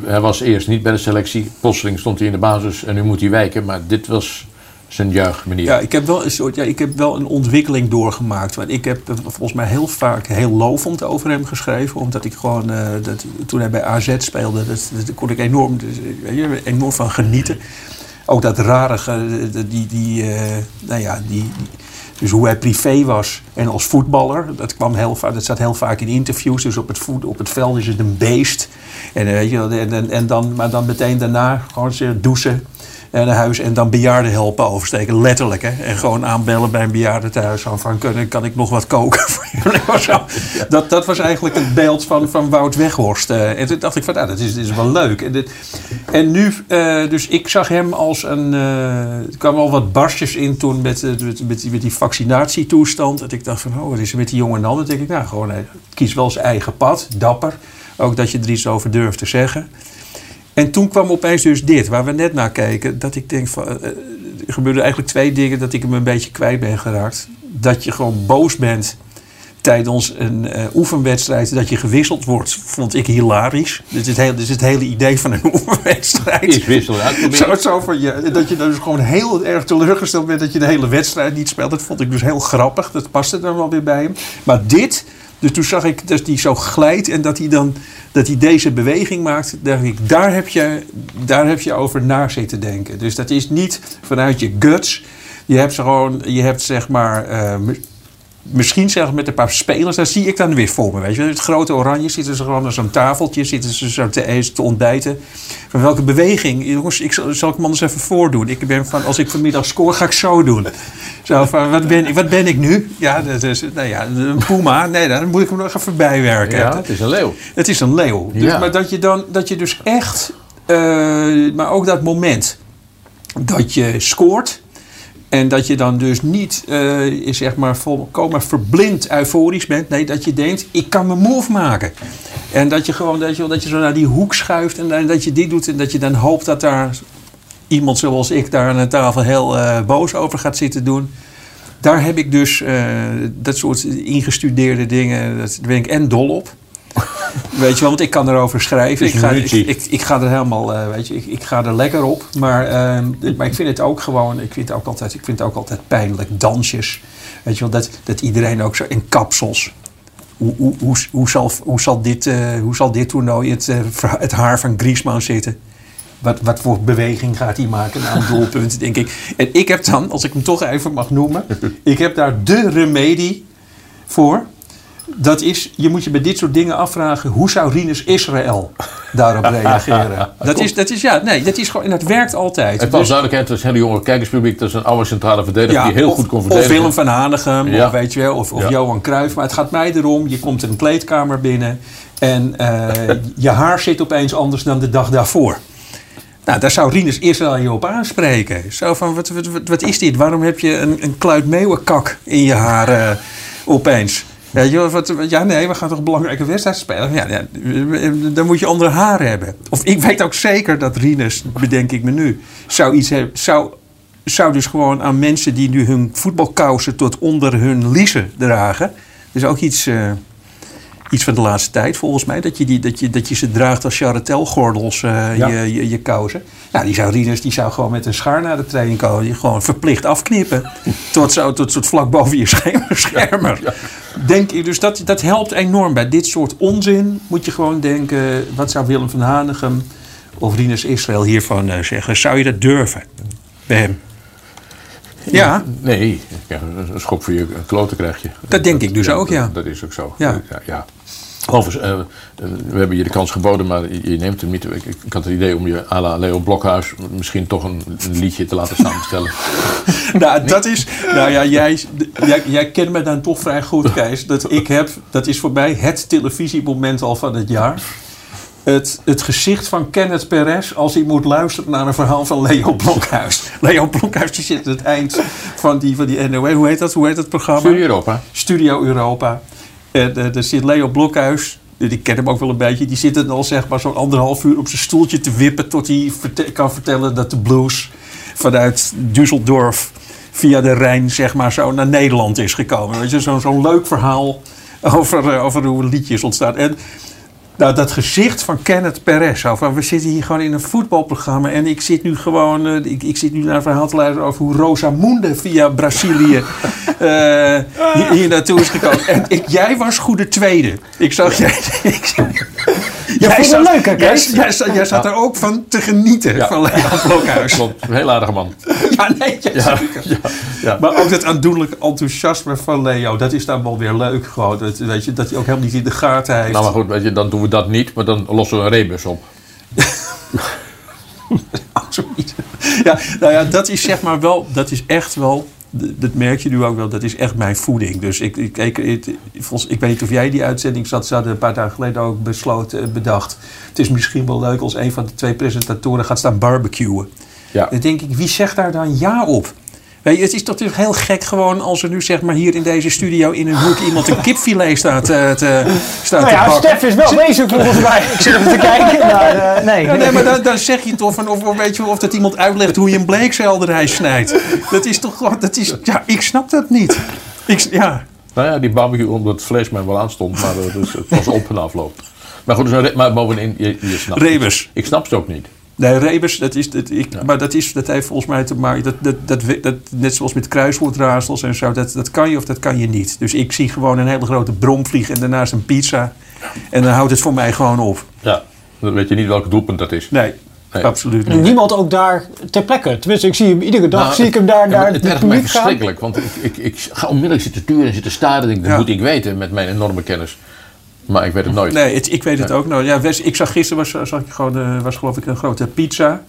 hij was eerst niet bij de selectie. Plotseling stond hij in de basis. En nu moet hij wijken. Maar dit was zijn juichmanier. Ja, ik heb wel een soort, ja, ik heb wel een ontwikkeling doorgemaakt. Want ik heb volgens mij heel vaak heel lovend over hem geschreven. Omdat ik gewoon, uh, dat, toen hij bij AZ speelde, dat, dat kon ik enorm, enorm van genieten. Ook dat rare, die, die, uh, nou ja, die, dus hoe hij privé was en als voetballer, dat, kwam heel vaak, dat zat heel vaak in interviews. Dus op het, voet, op het veld is het een beest. En, weet je, en, en, en dan, maar dan meteen daarna gewoon douchen, naar huis en dan bejaarden helpen oversteken. Letterlijk, hè. En gewoon aanbellen bij een bejaardentehuis. Van, kan, kan ik nog wat koken voor? Dat, dat was eigenlijk het beeld van, van Wout Weghorst. Uh, en toen dacht ik van, nou, dat is, is wel leuk. En, dit, en nu, uh, dus ik zag hem als een... Uh, er kwamen al wat barstjes in toen met, met, met, die vaccinatietoestand. Dat ik dacht van, oh, wat is er met die jonge man? Dan denk ik, nou, gewoon, hij kiest wel zijn eigen pad. Dapper. Ook dat je er iets over durft te zeggen. En toen kwam opeens dus dit, waar we net naar keken. Dat ik denk van. Uh, er gebeurden eigenlijk twee dingen dat ik hem een beetje kwijt ben geraakt. Dat je gewoon boos bent tijdens een uh, oefenwedstrijd. Dat je gewisseld wordt, vond ik hilarisch. Dit is het hele, dit is het hele idee van een oefenwedstrijd. Is wissel zo, zo van je, Dat je dus gewoon heel erg teleurgesteld bent dat je de hele wedstrijd niet speelt. Dat vond ik dus heel grappig. Dat paste dan wel weer bij hem. Maar dit Dus toen zag ik dat hij zo glijdt en dat hij dan dat hij deze beweging maakt. Dacht ik, daar heb je, daar heb je over na zitten denken. Dus dat is niet vanuit je guts. Je hebt gewoon, je hebt zeg maar. eh, mi- Misschien zelfs met een paar spelers, daar zie ik dan weer voor me. Weet je. Het grote oranje zitten ze gewoon aan zo'n tafeltje, zitten ze zo te eten, te ontbijten. Van welke beweging? Jongens, ik zal, zal ik hem anders even voordoen. Ik ben van, als ik vanmiddag score, ga ik zo doen. Zo van, wat ben, ik- wat ben ik nu? Ja, dat is, nou ja, een puma. Nee, dan moet ik hem nog even bijwerken. Ja, het is een leeuw. Het is een leeuw. Dus, Ja. Maar dat je, dan, dat je dus echt, eh, maar ook dat moment dat je scoort. En dat je dan dus niet, eh, zeg maar, volkomen verblind euforisch bent. Nee, dat je denkt, ik kan mijn move maken. En dat je gewoon, dat je, dat je zo naar die hoek schuift en dat je dit doet. En dat je dan hoopt dat daar iemand zoals ik daar aan de tafel heel eh, boos over gaat zitten doen. Daar heb ik dus eh, dat soort ingestudeerde dingen, daar ben ik en dol op. Weet je wel, want ik kan erover schrijven. Ik ga, ik, ik, ik ga er helemaal, eh, weet je, ik, ik ga er lekker op. Maar, eh, maar ik vind het ook gewoon, ik vind het ook altijd, ik vind het ook altijd pijnlijk. Dansjes. Weet je wel, dat, dat iedereen ook zo in kapsels. Hoe, hoe, hoe, hoe, zal, hoe, zal dit, eh, hoe zal dit toernooi het, eh, het haar van Griezmann zitten? Wat, wat voor beweging gaat hij maken na een doelpunt, denk ik. En ik heb dan, als ik hem toch even mag noemen... ik heb daar de remedie voor. Dat is, je moet je bij dit soort dingen afvragen... hoe zou Rinus Israël daarop reageren? Dat is, dat is, ja, nee, dat is gewoon... En dat werkt altijd. Het was Dus- duidelijkheid, het is een hele jonge kijkerspubliek. Dat is een oude centrale verdediger die heel of, goed kon Of verdedigen. Willem van Hanegem, Ja. of weet je wel, of, of Ja. Johan Cruijff. Maar het gaat mij erom, je komt in een kleedkamer binnen... en eh, je haar zit opeens anders dan de dag daarvoor. Nou, daar zou Rinus Israël je op aanspreken. Zo van, wat, wat, wat, wat is dit? Waarom heb je een, een kluit meeuwenkak in je haar eh, opeens? Je, wel, wat, ja, nee, we gaan toch belangrijke wedstrijd spelen? Ja, ja, dan moet je andere haar hebben. Of ik weet ook zeker dat Rinus, bedenk ik me nu, zou iets hebben, zou, zou dus gewoon aan mensen die nu hun voetbalkousen tot onder hun liezen dragen. Dus ook iets, eh, iets van de laatste tijd volgens mij. Dat je, die, dat je, dat je ze draagt als charretelgordels, Ja. je, je, je kousen. Nou, die zou Rinus die zou gewoon met een schaar naar de training komen. Die gewoon verplicht afknippen. tot, zo, tot, tot vlak boven je scherm- schermer. Denk je, dus dat, dat helpt enorm. Bij dit soort onzin moet je gewoon denken... wat zou Willem van Hanegem of Rinus Israël hiervan eh, zeggen? Zou je dat durven bij hem? Ja. Nee, ja, een schop voor je kloten krijg je. Dat denk ik dus ook, ja. Dat, dat is ook zo. Ja. ja, ja. Overigens, eh, we hebben je de kans geboden, maar je, je neemt hem niet. Ik, ik- ik had het idee om je à la Leo Blokhuis misschien toch een, een liedje te laten samenstellen. Nou, dat is. Nou ja, jij, jij, jij kent me dan toch vrij goed, Kees. Dat ik heb, dat is voor mij het televisiemoment al van het jaar. Het, het gezicht van Kenneth Perez als hij moet luisteren naar een verhaal van Leo Blokhuis. Leo Blokhuis die zit aan het eind van die, van die NOE. Hoe heet dat? Hoe heet dat programma? Studio Europa. Studio Europa. En eh, daar zit Leo Blokhuis. Ik ken hem ook wel een beetje. Die zit al zeg maar zo'n anderhalf uur op zijn stoeltje te wippen... tot hij kan vertellen dat de blues vanuit Düsseldorf... via de Rijn zeg maar zo naar Nederland is gekomen. Weet je, zo'n zo'n leuk verhaal over, eh, over hoe een liedje is ontstaan. En nou, dat gezicht van Kenneth Perez. Van, we zitten hier gewoon in een voetbalprogramma. En ik zit nu gewoon. eh, ik, ik zit nu naar een verhaal te luisteren over hoe Rosamunde via Brazilië. eh, hier, hier naartoe is gekomen. En ik, jij was goede tweede. Ik zag jij. Ik, zag- vond het leuk, hè, jij, Kees? jij, zat- jij zat er ook van te genieten van Leon Blokhuis. Klopt, een heel aardige man. Ja, nee, ja, Ja, zeker. ja. Maar ook dat aandoenlijke enthousiasme van Leo, dat is dan wel weer leuk. Gewoon. Dat, weet je, dat hij ook helemaal niet in de gaten heeft. Nou, maar goed, weet je, dan doen we dat niet, maar dan lossen we een rebus op. Zoiets. Ja, nou ja, dat is zeg maar wel, dat is echt wel, dat merk je nu ook wel, dat is echt mijn voeding. Dus ik, ik, ik, ik, ik weet niet of jij die uitzending zat, ze hadden een paar dagen geleden ook besloten, eh, bedacht. Het is misschien wel leuk als een van de twee presentatoren gaat staan barbecuen. Ja. Dan denk ik, wie zegt daar dan ja op? Weet je, het is toch heel gek gewoon als er nu zeg maar hier in deze studio in een hoek iemand een kipfilet staat, eh, te, staat Nou te ja, bakken. Stef is wel bezig volgens mij. Ik zit even te kijken. Maar, eh, nee. Ja, nee, maar dan, dan zeg je toch van of, of weet je, of dat iemand uitlegt hoe je een bleekselderij snijdt. Dat is toch gewoon, dat is, ja, ik snap dat niet. Ik, ja. Nou ja, die barbecue, omdat het vlees mij wel aanstond, maar eh, dus het was op en afloop. Maar goed, dus, maar bovenin, je, je snapt Rebus. Ik snap het ook niet. Nee, Rebus, dat is, dat, ik, maar dat, is, dat heeft volgens mij te maken... Dat, dat, dat, dat, net zoals met kruiswoordraadsels en zo, dat, dat kan je of dat kan je niet. Dus ik zie gewoon een hele grote bromvlieg en daarnaast een pizza. En dan houdt het voor mij gewoon op. Ja, dan weet je niet welk doelpunt dat is. Nee, absoluut En niet. niemand ook daar ter plekke. Tenminste, ik zie hem iedere dag. Nou, zie ik hem daar, ja, daar het het ergt mij verschrikkelijk, want ik, ik, ik ga onmiddellijk zitten turen en zitten staren. en denk, Dat Ja. moet ik weten met mijn enorme kennis. Maar ik weet het nooit. Nee, het- ik weet het ook nooit. Ja, ik zag gisteren, was, zag ik gewoon, eh, was geloof ik een grote pizza.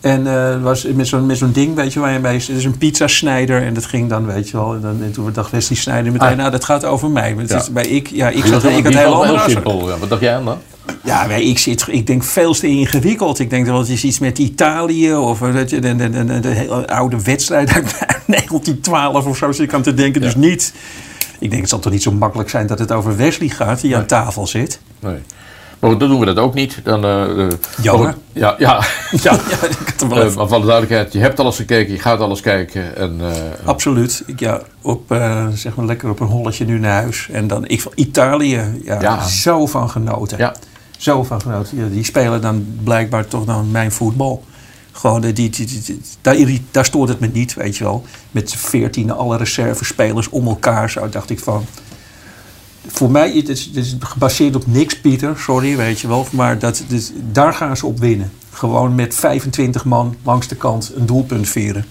En eh, was met zo'n met zo'n ding, weet je, waar je mee zit. Het is een pizzasnijder en dat ging dan, weet je wel. En, dan, en toen dacht Wesley Snijder meteen, Ah. nou, dat gaat over mij. Want het Ja. is, bij ik, ja, ik, Die zat, ik had die heel afspraken. simpel. Ja, Wat dacht jij dan? Ja, maar ik, zit, ik denk veel te ingewikkeld. Ik denk dat het is iets met Italië of eh, dat je de, de, de, de, oude wedstrijd uit 1912 of zo zit ik aan te denken. Dus niet. Ik denk het zal toch niet zo makkelijk zijn dat het over Wesley gaat die aan tafel zit. Nee. Maar dan doen we dat ook niet. Dan, Jammer. goed, Ja, ja, ja. wel Eh, maar voor de duidelijkheid, je hebt alles gekeken, je gaat alles kijken. En, Absoluut. Ik, ja, op, zeg maar lekker op een holletje nu naar huis. En dan ik van Italië, ja, Ja. zo van genoten. Ja. Zo van genoten. Ja, die spelen dan blijkbaar toch dan mijn voetbal. Gewoon, die, die, daar, daar stoort het me niet, weet je wel. Met veertien alle reservespelers om elkaar. Zo dacht ik van... Voor mij is het is gebaseerd op niks, Pieter. Sorry, weet je wel. Maar dat, dus, daar gaan ze op winnen. Gewoon met 25 man langs de kant een doelpunt vieren.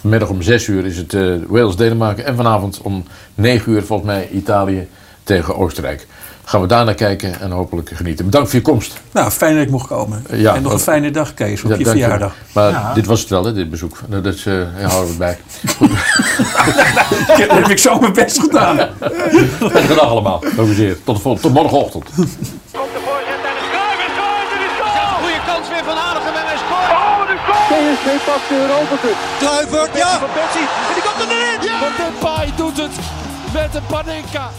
Vanmiddag om 6 uur is het eh, Wales-Denemarken. En vanavond om 9 uur volgens mij Italië tegen Oostenrijk. Gaan we daar naar kijken en hopelijk genieten. Bedankt voor je komst. Nou, fijn dat ik mocht komen. Ja, en nog een fijne dag, Kees, op Ja, je verjaardag. Maar Ja. dit was het wel, hè, dit bezoek. Nou, Dat is, ja, houden we bij. Dan heb ik zo mijn best gedaan. Fijne dag allemaal. Dank u zeer. Tot, de tot morgenochtend. Goede kans weer van Aardigem en hij scoort. Oh, de! PSV pakt de Europa Cup. Kluivert, ja! Van Persie, en die komt erin! Ja! Van Depay doet het met een Panenka.